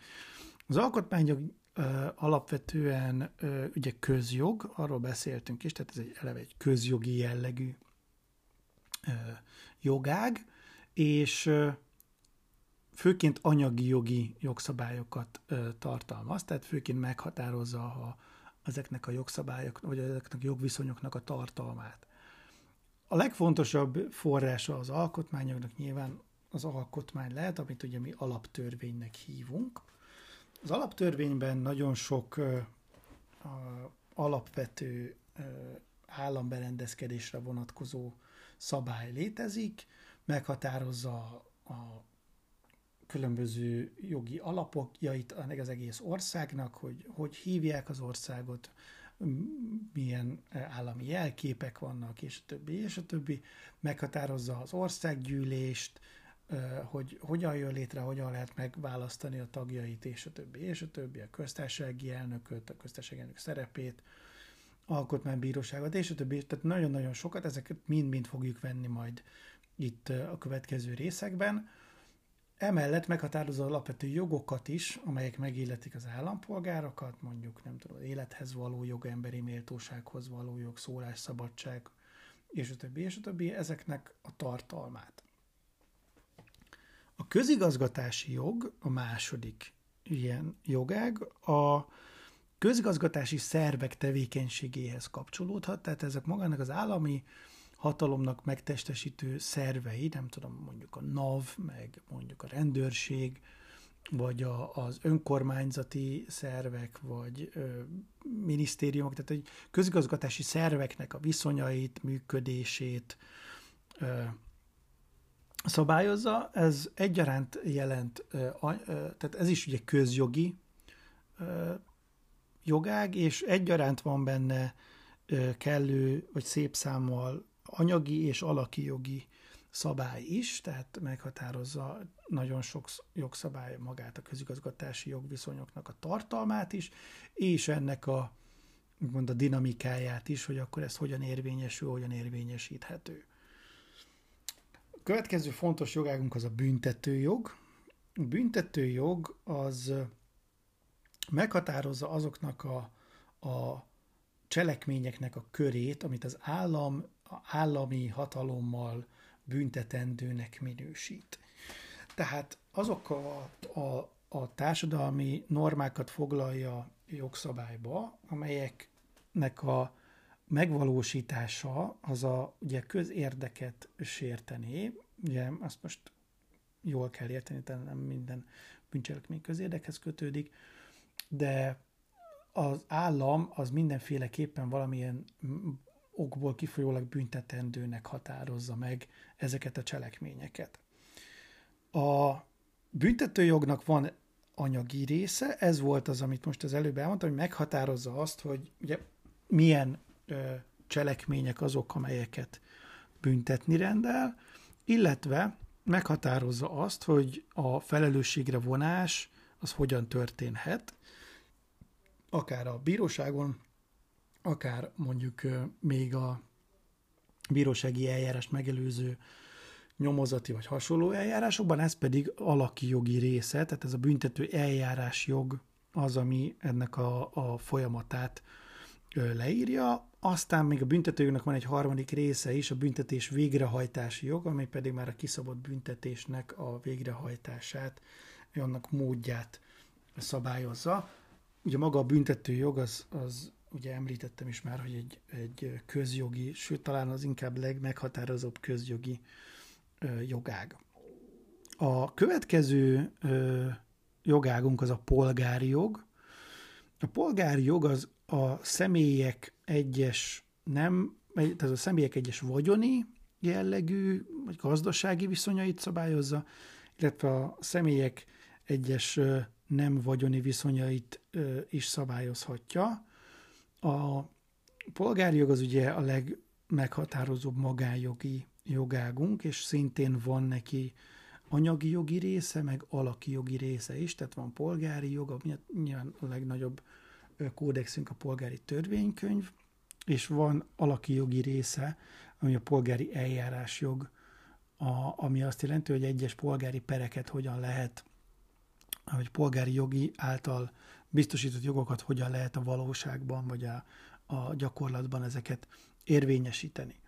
Az alkotmányok ö, alapvetően ö, ugye közjog, arról beszéltünk is, tehát ez egy eleve egy közjogi jellegű ö, jogág, és főként anyagi jogi jogszabályokat ö, tartalmaz, tehát főként meghatározza a, ezeknek a jogszabályok, vagy ezeknek a jogviszonyoknak a tartalmát. A legfontosabb forrása az alkotmányoknak nyilván az alkotmány lehet, amit ugye mi alaptörvénynek hívunk. Az alaptörvényben nagyon sok ö, a, alapvető ö, államberendezkedésre vonatkozó szabály létezik, meghatározza a különböző jogi alapokjait az egész országnak, hogy hogy hívják az országot, milyen állami jelképek vannak, és a többi, és a többi. Meghatározza az országgyűlést, hogy hogyan jön létre, hogyan lehet megválasztani a tagjait, és a többi, és a többi, a köztársasági elnököt, a köztársasági elnök szerepét, alkotmánybíróságot, és a többi. Tehát nagyon-nagyon sokat, ezeket mind-mind fogjuk venni majd itt a következő részekben. Emellett meghatározza alapvető jogokat is, amelyek megilletik az állampolgárokat, mondjuk nem tudom, élethez való jog, emberi méltósághoz való jog, szólásszabadság, és a többi, és a többi, ezeknek a tartalmát. A közigazgatási jog a második ilyen jogág, a közigazgatási szervek tevékenységéhez kapcsolódhat, tehát ezek magának az állami hatalomnak megtestesítő szervei, nem tudom, mondjuk a NAV, meg mondjuk a rendőrség, vagy a, az önkormányzati szervek, vagy ö, minisztériumok, tehát egy közigazgatási szerveknek a viszonyait, működését ö, szabályozza. Ez egyaránt jelent, ö, ö, tehát ez is ugye közjogi ö, jogág, és egyaránt van benne ö, kellő, vagy szép számmal anyagi és alaki jogi szabály is, tehát meghatározza nagyon sok jogszabály magát a közigazgatási jogviszonyoknak a tartalmát is, és ennek a, mond a dinamikáját is, hogy akkor ez hogyan érvényesül, hogyan érvényesíthető. A következő fontos jogágunk az a büntetőjog. A büntetőjog az meghatározza azoknak a, a cselekményeknek a körét, amit az állam állami hatalommal büntetendőnek minősít. Tehát azok a, a, a társadalmi normákat foglalja jogszabályba, amelyeknek a megvalósítása az a ugye közérdeket sértené, ugye azt most jól kell érteni, tehát nem minden bűncselekmény közérdekhez kötődik, de az állam az mindenféleképpen valamilyen okból kifolyólag büntetendőnek határozza meg ezeket a cselekményeket. A büntetőjognak van anyagi része, ez volt az, amit most az előbb elmondtam, hogy meghatározza azt, hogy ugye milyen ö, cselekmények azok, amelyeket büntetni rendel, illetve meghatározza azt, hogy a felelősségre vonás az hogyan történhet, akár a bíróságon, akár mondjuk még a bírósági eljárás megelőző nyomozati vagy hasonló eljárásokban, ez pedig alaki jogi része, tehát ez a büntető eljárás jog az, ami ennek a, a folyamatát leírja. Aztán még a büntetőjognak van egy harmadik része is, a büntetés végrehajtási jog, ami pedig már a kiszabott büntetésnek a végrehajtását, annak módját szabályozza. Ugye maga a büntetőjog az, az ugye említettem is már, hogy egy, egy közjogi, sőt talán az inkább legmeghatározóbb közjogi ö, jogág. A következő ö, jogágunk az a polgári jog. A polgári jog az a személyek egyes nem, tehát a személyek egyes vagyoni jellegű, vagy gazdasági viszonyait szabályozza, illetve a személyek egyes nem vagyoni viszonyait is szabályozhatja. A polgári jog az ugye a legmeghatározóbb magánjogi jogágunk, és szintén van neki anyagi jogi része, meg alaki jogi része is, tehát van polgári jog, ami nyilván a legnagyobb kódexünk a polgári törvénykönyv, és van alaki jogi része, ami a polgári eljárásjog, a, ami azt jelenti, hogy egyes polgári pereket hogyan lehet, hogy polgári jogi által biztosított jogokat hogyan lehet a valóságban vagy a, a gyakorlatban ezeket érvényesíteni.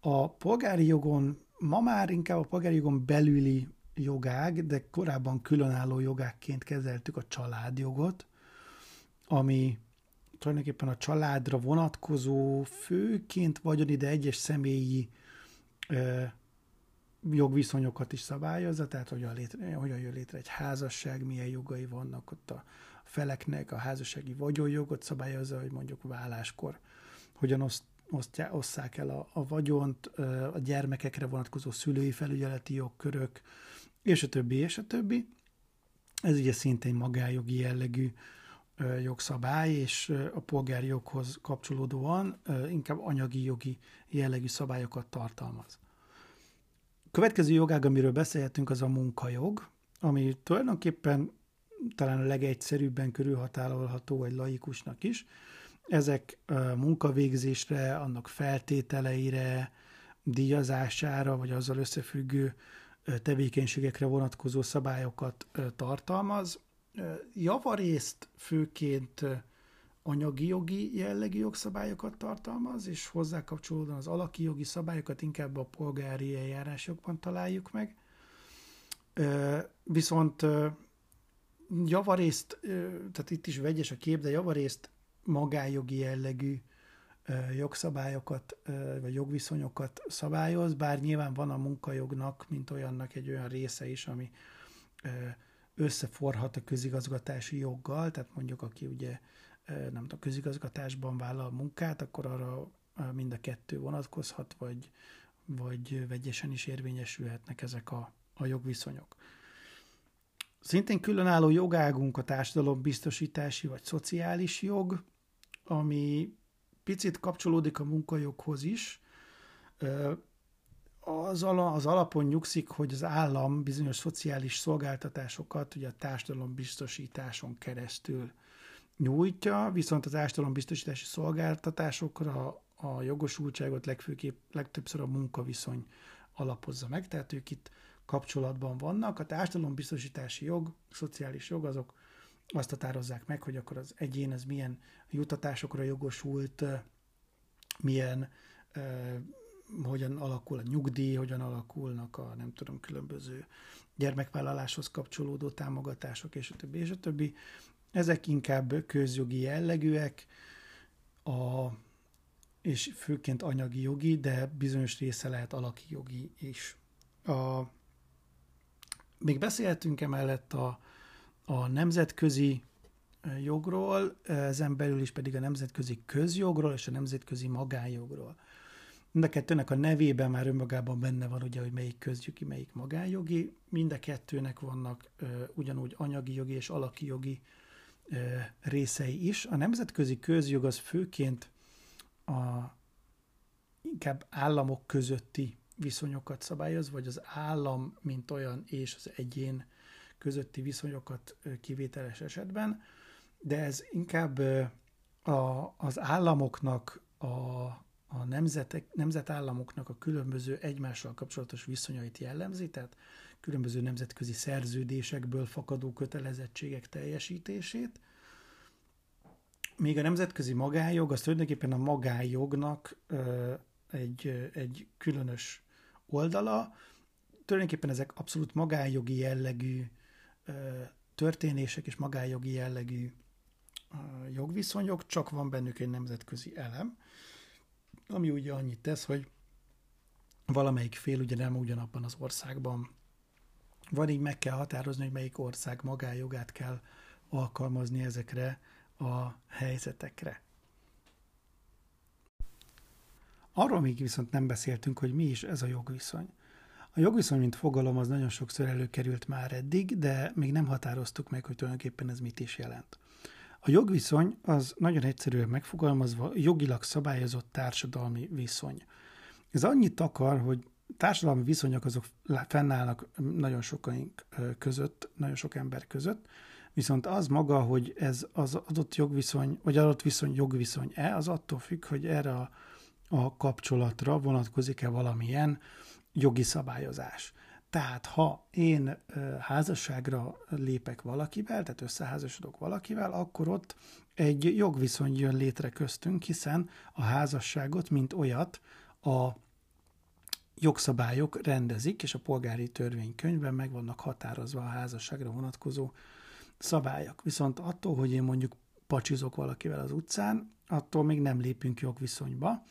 A polgári jogon, ma már inkább a polgári jogon belüli jogág, de korábban különálló jogákként kezeltük a családjogot, ami tulajdonképpen a családra vonatkozó, főként vagyoni, de egyes személyi ö, jogviszonyokat is szabályozza, tehát hogyan, létre, hogyan jön létre egy házasság, milyen jogai vannak ott a feleknek, a házassági vagyonjogot szabályozza, hogy mondjuk válláskor hogyan oszt, osztja, osszák el a, a vagyont, a gyermekekre vonatkozó szülői felügyeleti jogkörök, és a többi, és a többi. Ez ugye szintén magájogi jellegű jogszabály, és a polgári joghoz kapcsolódóan inkább anyagi jogi jellegű szabályokat tartalmaz. Következő jogág, amiről beszélhetünk, az a munkajog, ami tulajdonképpen talán a legegyszerűbben körülhatárolható egy laikusnak is. Ezek munkavégzésre, annak feltételeire, díjazására, vagy azzal összefüggő tevékenységekre vonatkozó szabályokat tartalmaz javarészt főként anyagi jogi jellegű jogszabályokat tartalmaz, és hozzá kapcsolódóan az alaki jogi szabályokat inkább a polgári eljárásokban találjuk meg. Viszont javarészt, tehát itt is vegyes a kép, de javarészt magájogi jellegű jogszabályokat, vagy jogviszonyokat szabályoz, bár nyilván van a munkajognak, mint olyannak egy olyan része is, ami összeforhat a közigazgatási joggal, tehát mondjuk aki ugye nem tudom, közigazgatásban vállal munkát, akkor arra mind a kettő vonatkozhat, vagy, vagy vegyesen is érvényesülhetnek ezek a, a jogviszonyok. Szintén különálló jogágunk a társadalombiztosítási vagy szociális jog, ami picit kapcsolódik a munkajoghoz is, az, ala, az alapon nyugszik, hogy az állam bizonyos szociális szolgáltatásokat ugye a társadalombiztosításon keresztül nyújtja, viszont az társadalombiztosítási szolgáltatásokra a jogosultságot legfőképp, legtöbbször a munkaviszony alapozza meg, tehát ők itt kapcsolatban vannak. A társadalombiztosítási jog, szociális jog azok azt határozzák meg, hogy akkor az egyén az milyen jutatásokra jogosult, milyen hogyan alakul a nyugdíj, hogyan alakulnak a nem tudom, különböző gyermekvállaláshoz kapcsolódó támogatások, és a többi, és a többi. Ezek inkább közjogi jellegűek, a, és főként anyagi jogi, de bizonyos része lehet alaki jogi is. A, még beszélhetünk emellett a, a nemzetközi jogról, ezen belül is pedig a nemzetközi közjogról és a nemzetközi magánjogról. Mind a kettőnek a nevében már önmagában benne van, ugye, hogy melyik közjogi, melyik magánjogi. Mind a kettőnek vannak ugyanúgy anyagi jogi és alaki jogi részei is. A nemzetközi közjog az főként a inkább államok közötti viszonyokat szabályoz, vagy az állam, mint olyan, és az egyén közötti viszonyokat kivételes esetben, de ez inkább a, az államoknak a a nemzetek, nemzetállamoknak a különböző egymással kapcsolatos viszonyait jellemzi, tehát különböző nemzetközi szerződésekből fakadó kötelezettségek teljesítését. Még a nemzetközi magájog az tulajdonképpen a magájognak egy, egy különös oldala. Tulajdonképpen ezek abszolút magájogi jellegű történések és magájogi jellegű jogviszonyok, csak van bennük egy nemzetközi elem ami ugye annyit tesz, hogy valamelyik fél ugye nem ugyanabban az országban van, így meg kell határozni, hogy melyik ország magájogát kell alkalmazni ezekre a helyzetekre. Arról még viszont nem beszéltünk, hogy mi is ez a jogviszony. A jogviszony, mint fogalom, az nagyon sokszor előkerült már eddig, de még nem határoztuk meg, hogy tulajdonképpen ez mit is jelent. A jogviszony az nagyon egyszerűen megfogalmazva jogilag szabályozott társadalmi viszony. Ez annyit akar, hogy társadalmi viszonyok azok fennállnak nagyon sokaink között, nagyon sok ember között, viszont az maga, hogy ez az adott jogviszony, vagy adott viszony jogviszony-e, az attól függ, hogy erre a, a kapcsolatra vonatkozik-e valamilyen jogi szabályozás. Tehát ha én házasságra lépek valakivel, tehát összeházasodok valakivel, akkor ott egy jogviszony jön létre köztünk, hiszen a házasságot, mint olyat, a jogszabályok rendezik, és a polgári törvénykönyvben meg vannak határozva a házasságra vonatkozó szabályok. Viszont attól, hogy én mondjuk pacsizok valakivel az utcán, attól még nem lépünk jogviszonyba,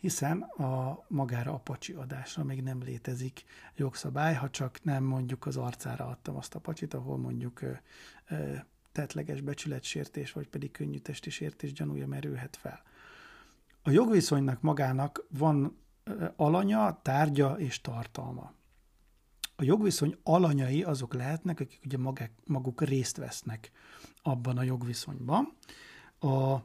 hiszen a magára a pacsi adásra még nem létezik jogszabály, ha csak nem mondjuk az arcára adtam azt a pacsit, ahol mondjuk ö, ö, tetleges becsületsértés, vagy pedig könnyű testi sértés gyanúja merülhet fel. A jogviszonynak magának van alanya, tárgya és tartalma. A jogviszony alanyai azok lehetnek, akik ugye maguk, részt vesznek abban a jogviszonyban. A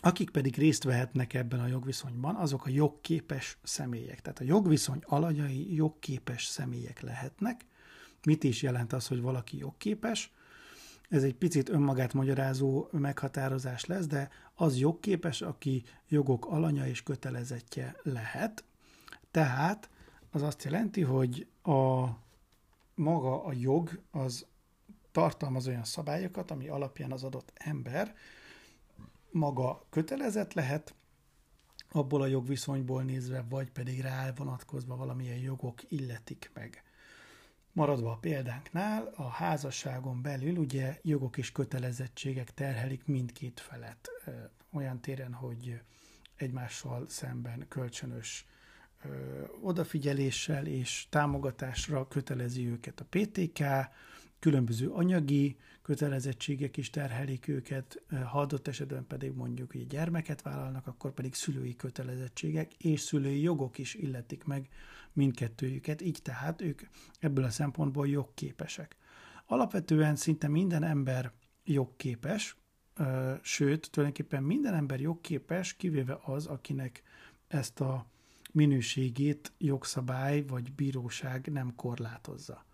akik pedig részt vehetnek ebben a jogviszonyban, azok a jogképes személyek. Tehát a jogviszony alanyai jogképes személyek lehetnek. Mit is jelent az, hogy valaki jogképes? Ez egy picit önmagát magyarázó meghatározás lesz, de az jogképes, aki jogok alanya és kötelezettje lehet. Tehát az azt jelenti, hogy a maga a jog az tartalmaz olyan szabályokat, ami alapján az adott ember maga kötelezett lehet, abból a jogviszonyból nézve, vagy pedig rá vonatkozva valamilyen jogok illetik meg. Maradva a példánknál, a házasságon belül ugye jogok és kötelezettségek terhelik mindkét felet. Olyan téren, hogy egymással szemben kölcsönös odafigyeléssel és támogatásra kötelezi őket a PTK, különböző anyagi kötelezettségek is terhelik őket, ha adott esetben pedig mondjuk, hogy gyermeket vállalnak, akkor pedig szülői kötelezettségek és szülői jogok is illetik meg mindkettőjüket, így tehát ők ebből a szempontból jogképesek. Alapvetően szinte minden ember jogképes, sőt, tulajdonképpen minden ember jogképes, kivéve az, akinek ezt a minőségét jogszabály vagy bíróság nem korlátozza.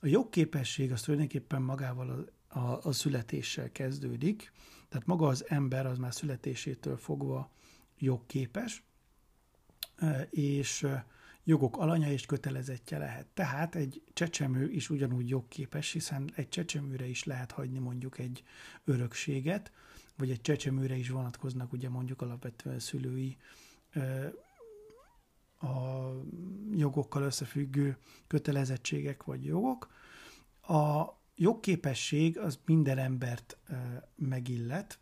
A jogképesség az tulajdonképpen magával a, a, a születéssel kezdődik, tehát maga az ember az már születésétől fogva jogképes, és jogok alanya és kötelezettje lehet. Tehát egy csecsemő is ugyanúgy jogképes, hiszen egy csecsemőre is lehet hagyni mondjuk egy örökséget, vagy egy csecsemőre is vonatkoznak ugye mondjuk alapvetően szülői a jogokkal összefüggő kötelezettségek vagy jogok. A jogképesség az minden embert megillet,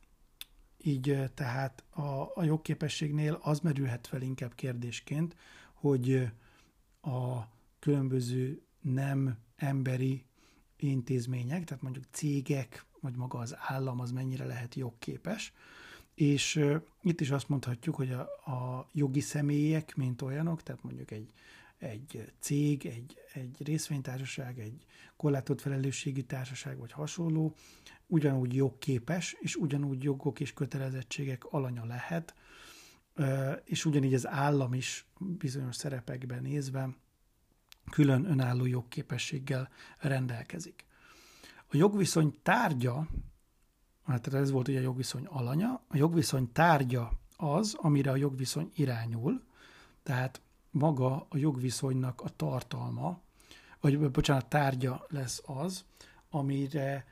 így tehát a, a jogképességnél az merülhet fel inkább kérdésként, hogy a különböző nem emberi intézmények, tehát mondjuk cégek, vagy maga az állam az mennyire lehet jogképes, és itt is azt mondhatjuk, hogy a, a jogi személyek, mint olyanok, tehát mondjuk egy, egy cég, egy, egy részvénytársaság, egy korlátott felelősségi társaság, vagy hasonló, ugyanúgy jogképes, és ugyanúgy jogok és kötelezettségek alanya lehet, és ugyanígy az állam is bizonyos szerepekben nézve külön önálló jogképességgel rendelkezik. A jogviszony tárgya, hát ez volt ugye a jogviszony alanya, a jogviszony tárgya az, amire a jogviszony irányul, tehát maga a jogviszonynak a tartalma, vagy bocsánat, tárgya lesz az, amire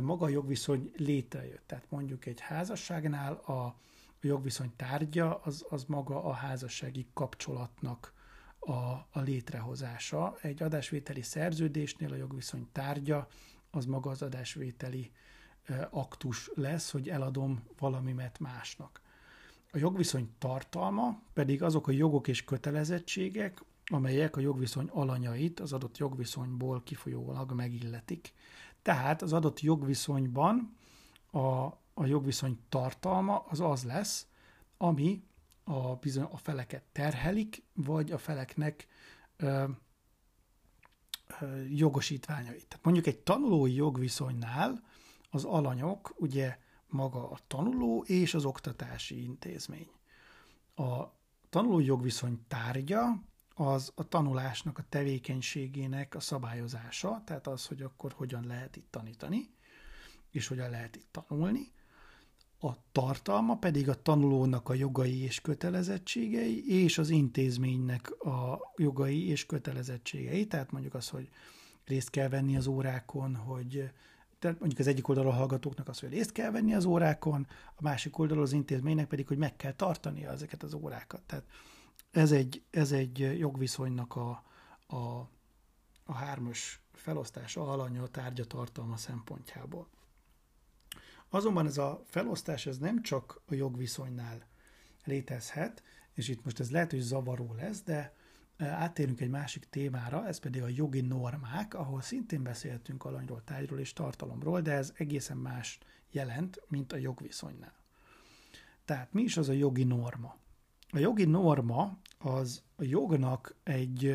maga a jogviszony létrejött. Tehát mondjuk egy házasságnál a jogviszony tárgya az, az maga a házassági kapcsolatnak a, a létrehozása. Egy adásvételi szerződésnél a jogviszony tárgya az maga az adásvételi aktus lesz, hogy eladom valamimet másnak. A jogviszony tartalma pedig azok a jogok és kötelezettségek, amelyek a jogviszony alanyait az adott jogviszonyból kifolyólag megilletik. Tehát az adott jogviszonyban a, a jogviszony tartalma az az lesz, ami a, bizony, a feleket terhelik, vagy a feleknek ö, ö, jogosítványait. Tehát mondjuk egy tanulói jogviszonynál az alanyok ugye maga a tanuló és az oktatási intézmény. A tanulói jogviszony tárgya az a tanulásnak, a tevékenységének a szabályozása, tehát az, hogy akkor hogyan lehet itt tanítani, és hogyan lehet itt tanulni. A tartalma pedig a tanulónak a jogai és kötelezettségei, és az intézménynek a jogai és kötelezettségei, tehát mondjuk az, hogy részt kell venni az órákon, hogy tehát mondjuk az egyik oldalon a hallgatóknak az, hogy részt kell venni az órákon, a másik oldalon az intézménynek pedig, hogy meg kell tartania ezeket az órákat. Tehát ez egy, ez egy jogviszonynak a, a, a hármas felosztása, alanya, tárgya, tartalma szempontjából. Azonban ez a felosztás ez nem csak a jogviszonynál létezhet, és itt most ez lehet, hogy zavaró lesz, de áttérünk egy másik témára, ez pedig a jogi normák, ahol szintén beszéltünk alanyról, tárgyról és tartalomról, de ez egészen más jelent, mint a jogviszonynál. Tehát mi is az a jogi norma? A jogi norma az a jognak egy,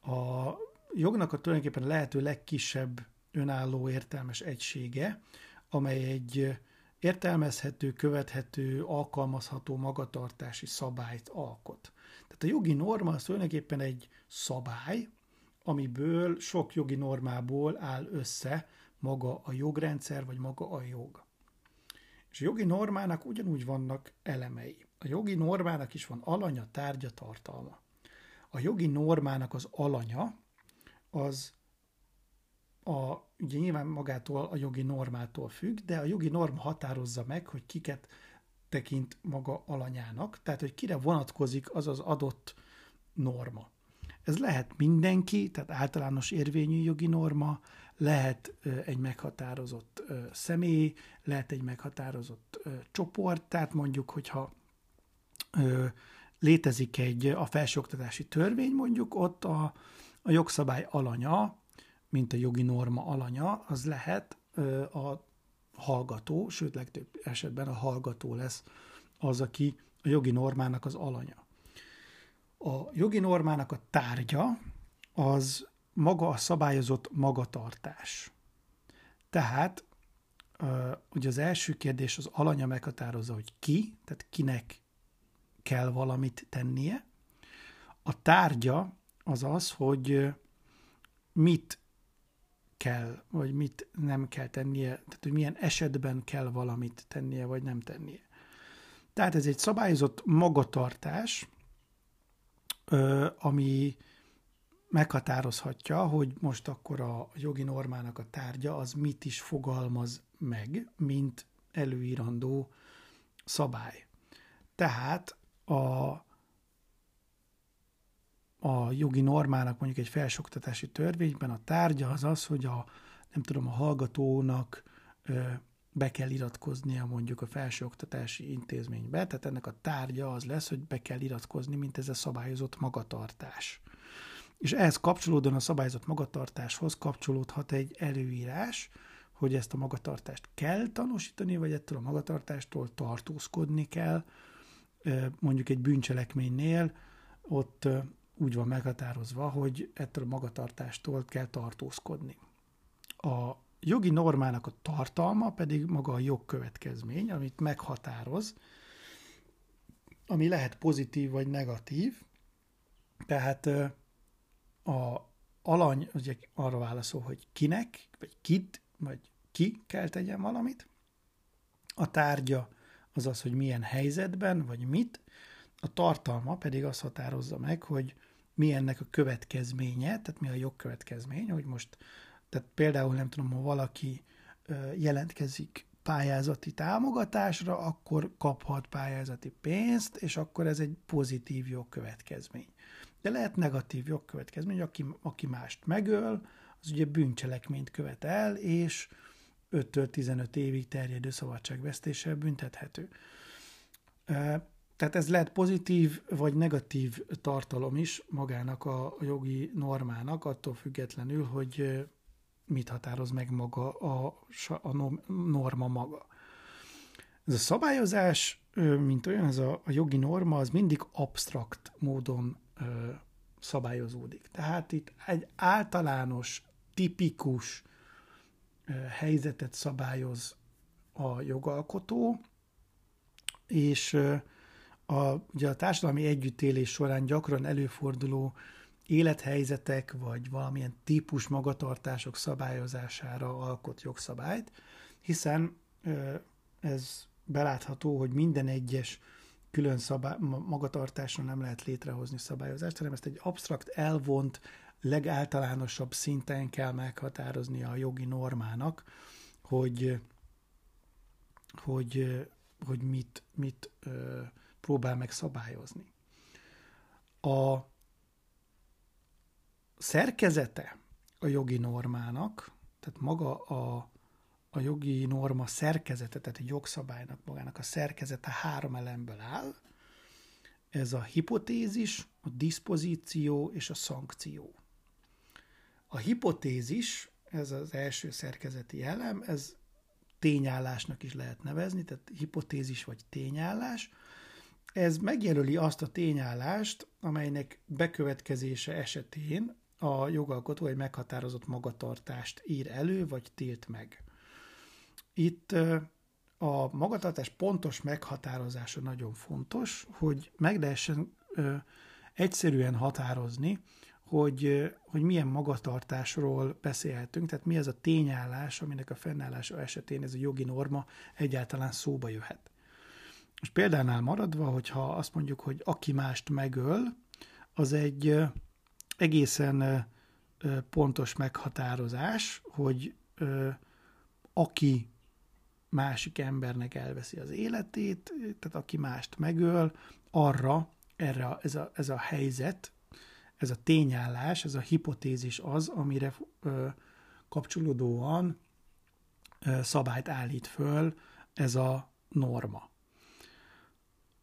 a jognak a tulajdonképpen lehető legkisebb önálló értelmes egysége, amely egy értelmezhető, követhető, alkalmazható magatartási szabályt alkot. Tehát a jogi norma az tulajdonképpen egy szabály, amiből sok jogi normából áll össze maga a jogrendszer, vagy maga a jog. És a jogi normának ugyanúgy vannak elemei. A jogi normának is van alanya, tárgya, tartalma. A jogi normának az alanya az a, ugye nyilván magától a jogi normától függ, de a jogi norma határozza meg, hogy kiket tekint maga alanyának, tehát hogy kire vonatkozik az az adott norma. Ez lehet mindenki, tehát általános érvényű jogi norma, lehet egy meghatározott személy, lehet egy meghatározott csoport, tehát mondjuk, hogyha létezik egy a felsőoktatási törvény, mondjuk ott a, a jogszabály alanya, mint a jogi norma alanya, az lehet a hallgató, sőt legtöbb esetben a hallgató lesz az, aki a jogi normának az alanya. A jogi normának a tárgya az maga a szabályozott magatartás. Tehát ugye az első kérdés az alanya meghatározza, hogy ki, tehát kinek kell valamit tennie. A tárgya az az, hogy mit kell, vagy mit nem kell tennie, tehát hogy milyen esetben kell valamit tennie, vagy nem tennie. Tehát ez egy szabályozott magatartás, ami meghatározhatja, hogy most akkor a jogi normának a tárgya az mit is fogalmaz meg, mint előírandó szabály. Tehát a, a jogi normának mondjuk egy felsoktatási törvényben a tárgya az az, hogy a, nem tudom, a hallgatónak be kell iratkoznia mondjuk a felsőoktatási intézménybe, tehát ennek a tárgya az lesz, hogy be kell iratkozni, mint ez a szabályozott magatartás. És ehhez kapcsolódóan a szabályozott magatartáshoz kapcsolódhat egy előírás, hogy ezt a magatartást kell tanúsítani, vagy ettől a magatartástól tartózkodni kell. Mondjuk egy bűncselekménynél ott úgy van meghatározva, hogy ettől a magatartástól kell tartózkodni. A jogi normának a tartalma pedig maga a jogkövetkezmény, amit meghatároz, ami lehet pozitív vagy negatív. Tehát a alany ugye arra válaszol, hogy kinek, vagy kit, vagy ki kell tegyen valamit. A tárgya az az, hogy milyen helyzetben, vagy mit. A tartalma pedig azt határozza meg, hogy mi ennek a következménye, tehát mi a jogkövetkezmény, hogy most tehát például nem tudom, ha valaki jelentkezik pályázati támogatásra, akkor kaphat pályázati pénzt, és akkor ez egy pozitív jogkövetkezmény. De lehet negatív jogkövetkezmény, aki, aki mást megöl, az ugye bűncselekményt követ el, és 5 15 évig terjedő szabadságvesztéssel büntethető. Tehát ez lehet pozitív vagy negatív tartalom is magának a jogi normának, attól függetlenül, hogy mit határoz meg maga a, a norma maga. Ez a szabályozás, mint olyan, ez a, a jogi norma, az mindig absztrakt módon ö, szabályozódik. Tehát itt egy általános, tipikus ö, helyzetet szabályoz a jogalkotó, és ö, a, ugye a társadalmi együttélés során gyakran előforduló élethelyzetek, vagy valamilyen típus magatartások szabályozására alkot jogszabályt, hiszen ez belátható, hogy minden egyes külön szabály, magatartásra nem lehet létrehozni szabályozást, hanem ezt egy absztrakt, elvont, legáltalánosabb szinten kell meghatározni a jogi normának, hogy, hogy, hogy mit, mit próbál meg szabályozni. A szerkezete a jogi normának, tehát maga a, a jogi norma szerkezete, tehát egy jogszabálynak magának a szerkezete három elemből áll. Ez a hipotézis, a diszpozíció és a szankció. A hipotézis, ez az első szerkezeti elem, ez tényállásnak is lehet nevezni, tehát hipotézis vagy tényállás. Ez megjelöli azt a tényállást, amelynek bekövetkezése esetén a jogalkotó egy meghatározott magatartást ír elő, vagy tilt meg. Itt a magatartás pontos meghatározása nagyon fontos, hogy meg lehessen egyszerűen határozni, hogy, hogy milyen magatartásról beszélhetünk, tehát mi az a tényállás, aminek a fennállása esetén ez a jogi norma egyáltalán szóba jöhet. És példánál maradva, hogyha azt mondjuk, hogy aki mást megöl, az egy egészen pontos meghatározás, hogy aki másik embernek elveszi az életét, tehát aki mást megöl, arra, erre ez a, ez a helyzet, ez a tényállás, ez a hipotézis az, amire ö, kapcsolódóan szabályt állít föl ez a norma.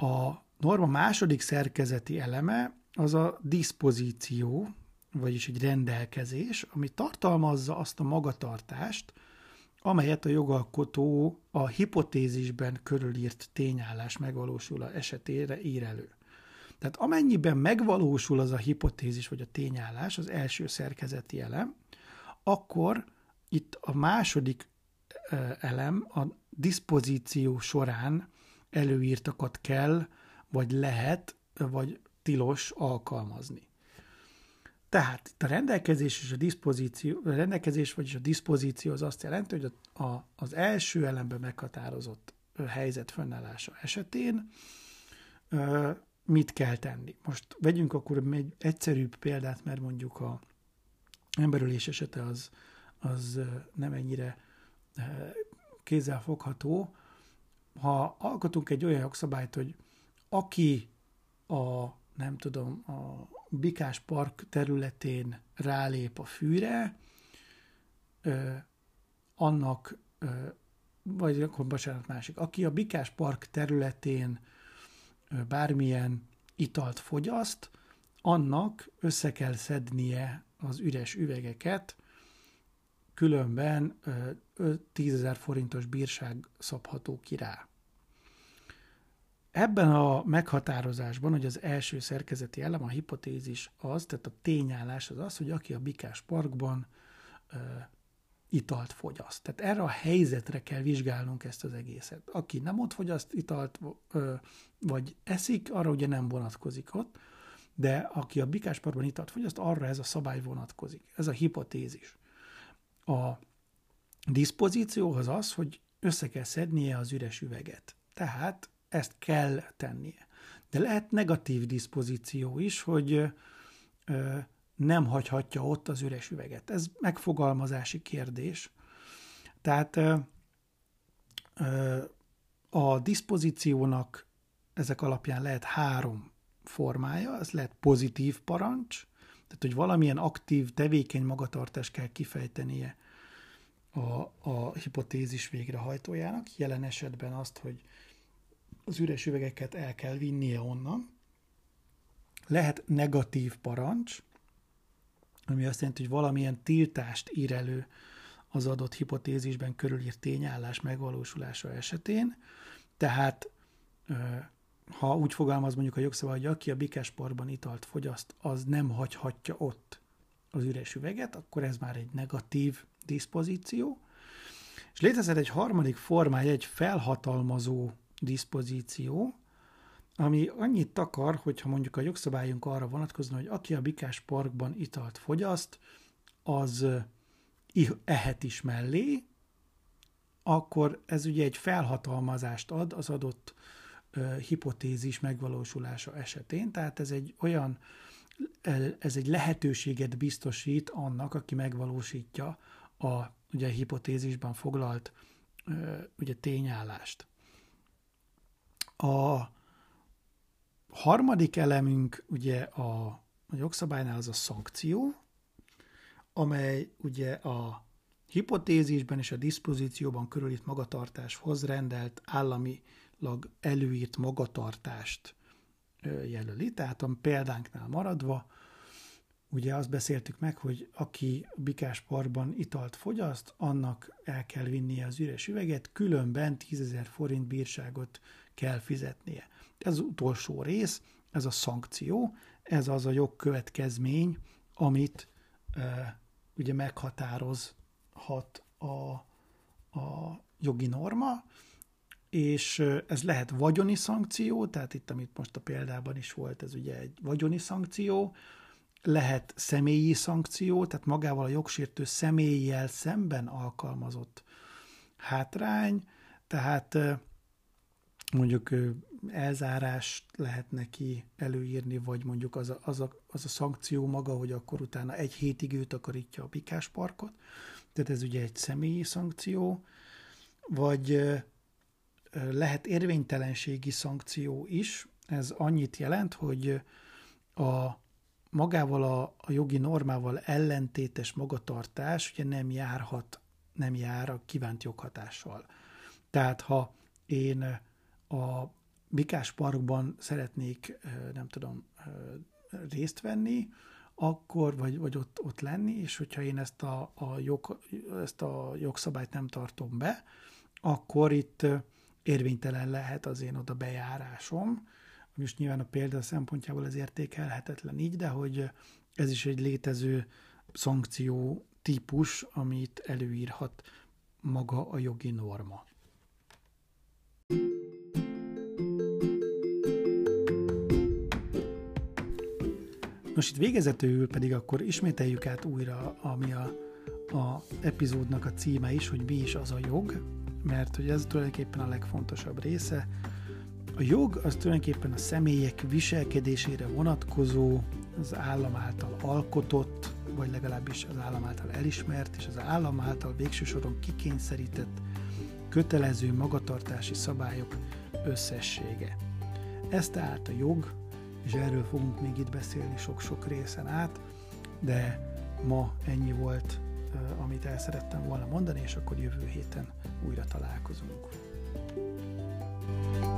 A norma második szerkezeti eleme az a diszpozíció, vagyis egy rendelkezés, ami tartalmazza azt a magatartást, amelyet a jogalkotó a hipotézisben körülírt tényállás megvalósul esetére ír elő. Tehát amennyiben megvalósul az a hipotézis vagy a tényállás, az első szerkezeti elem, akkor itt a második elem a diszpozíció során előírtakat kell, vagy lehet, vagy tilos alkalmazni. Tehát itt a rendelkezés és a diszpozíció, a rendelkezés vagyis a diszpozíció az azt jelenti, hogy a, a, az első elemben meghatározott helyzet fönnállása esetén ö, mit kell tenni. Most vegyünk akkor egy egyszerűbb példát, mert mondjuk a emberülés esete az, az nem ennyire kézzelfogható. Ha alkotunk egy olyan jogszabályt, hogy aki a, nem tudom, a Bikás Park területén rálép a fűre, annak, vagy akkor bocsánat, másik, aki a Bikás Park területén bármilyen italt fogyaszt, annak össze kell szednie az üres üvegeket, különben 10 ezer forintos bírság szabható ki rá. Ebben a meghatározásban, hogy az első szerkezeti elem, a hipotézis az, tehát a tényállás az az, hogy aki a Bikás Parkban italt fogyaszt. Tehát erre a helyzetre kell vizsgálnunk ezt az egészet. Aki nem ott fogyaszt italt, vagy eszik, arra ugye nem vonatkozik ott, de aki a bikásparban italt fogyaszt, arra ez a szabály vonatkozik. Ez a hipotézis. A diszpozíció az az, hogy össze kell szednie az üres üveget. Tehát ezt kell tennie. De lehet negatív diszpozíció is, hogy nem hagyhatja ott az üres üveget. Ez megfogalmazási kérdés. Tehát a diszpozíciónak ezek alapján lehet három formája, ez lehet pozitív parancs, tehát hogy valamilyen aktív, tevékeny magatartást kell kifejtenie a, a hipotézis végrehajtójának, jelen esetben azt, hogy az üres üvegeket el kell vinnie onnan. Lehet negatív parancs, ami azt jelenti, hogy valamilyen tiltást ír elő az adott hipotézisben körülírt tényállás megvalósulása esetén. Tehát ha úgy fogalmaz mondjuk a jogszabály, hogy aki a bikesportban italt fogyaszt, az nem hagyhatja ott az üres üveget, akkor ez már egy negatív diszpozíció. És létezhet egy harmadik formája, egy felhatalmazó diszpozíció, ami annyit takar, hogyha mondjuk a jogszabályunk arra vonatkozna, hogy aki a Bikás Parkban italt fogyaszt, az ehet is mellé, akkor ez ugye egy felhatalmazást ad az adott hipotézis megvalósulása esetén, tehát ez egy olyan, ez egy lehetőséget biztosít annak, aki megvalósítja a ugye, hipotézisben foglalt ugye, tényállást. A harmadik elemünk ugye a, a jogszabálynál az a szankció, amely ugye a hipotézisben és a diszpozícióban körülít magatartáshoz rendelt államilag előírt magatartást jelöli. Tehát a példánknál maradva, ugye azt beszéltük meg, hogy aki Bikás parkban italt fogyaszt, annak el kell vinnie az üres üveget, különben 10 forint bírságot kell fizetnie. Ez az utolsó rész, ez a szankció, ez az a jogkövetkezmény, amit e, ugye meghatározhat a, a jogi norma, és ez lehet vagyoni szankció, tehát itt, amit most a példában is volt, ez ugye egy vagyoni szankció, lehet személyi szankció, tehát magával a jogsértő személlyel szemben alkalmazott hátrány, tehát mondjuk elzárást lehet neki előírni, vagy mondjuk az a, az, a, az a szankció maga, hogy akkor utána egy hétig ő takarítja a Bikás parkot, tehát ez ugye egy személyi szankció, vagy lehet érvénytelenségi szankció is, ez annyit jelent, hogy a magával a, a jogi normával ellentétes magatartás ugye nem járhat, nem jár a kívánt joghatással. Tehát ha én a Bikás Parkban szeretnék, nem tudom, részt venni, akkor, vagy, vagy ott, ott lenni, és hogyha én ezt a, a, jog, ezt a jogszabályt nem tartom be, akkor itt érvénytelen lehet az én oda bejárásom. Most nyilván a példa szempontjából ez értékelhetetlen így, de hogy ez is egy létező szankció típus, amit előírhat maga a jogi norma. Most itt végezetül pedig akkor ismételjük át újra, ami a, a epizódnak a címe is, hogy mi is az a jog, mert hogy ez tulajdonképpen a legfontosabb része. A jog az tulajdonképpen a személyek viselkedésére vonatkozó, az állam által alkotott, vagy legalábbis az állam által elismert, és az állam által végső soron kikényszerített kötelező magatartási szabályok összessége. Ez tehát a jog, és erről fogunk még itt beszélni sok-sok részen át, de ma ennyi volt, amit el szerettem volna mondani, és akkor jövő héten újra találkozunk. thank you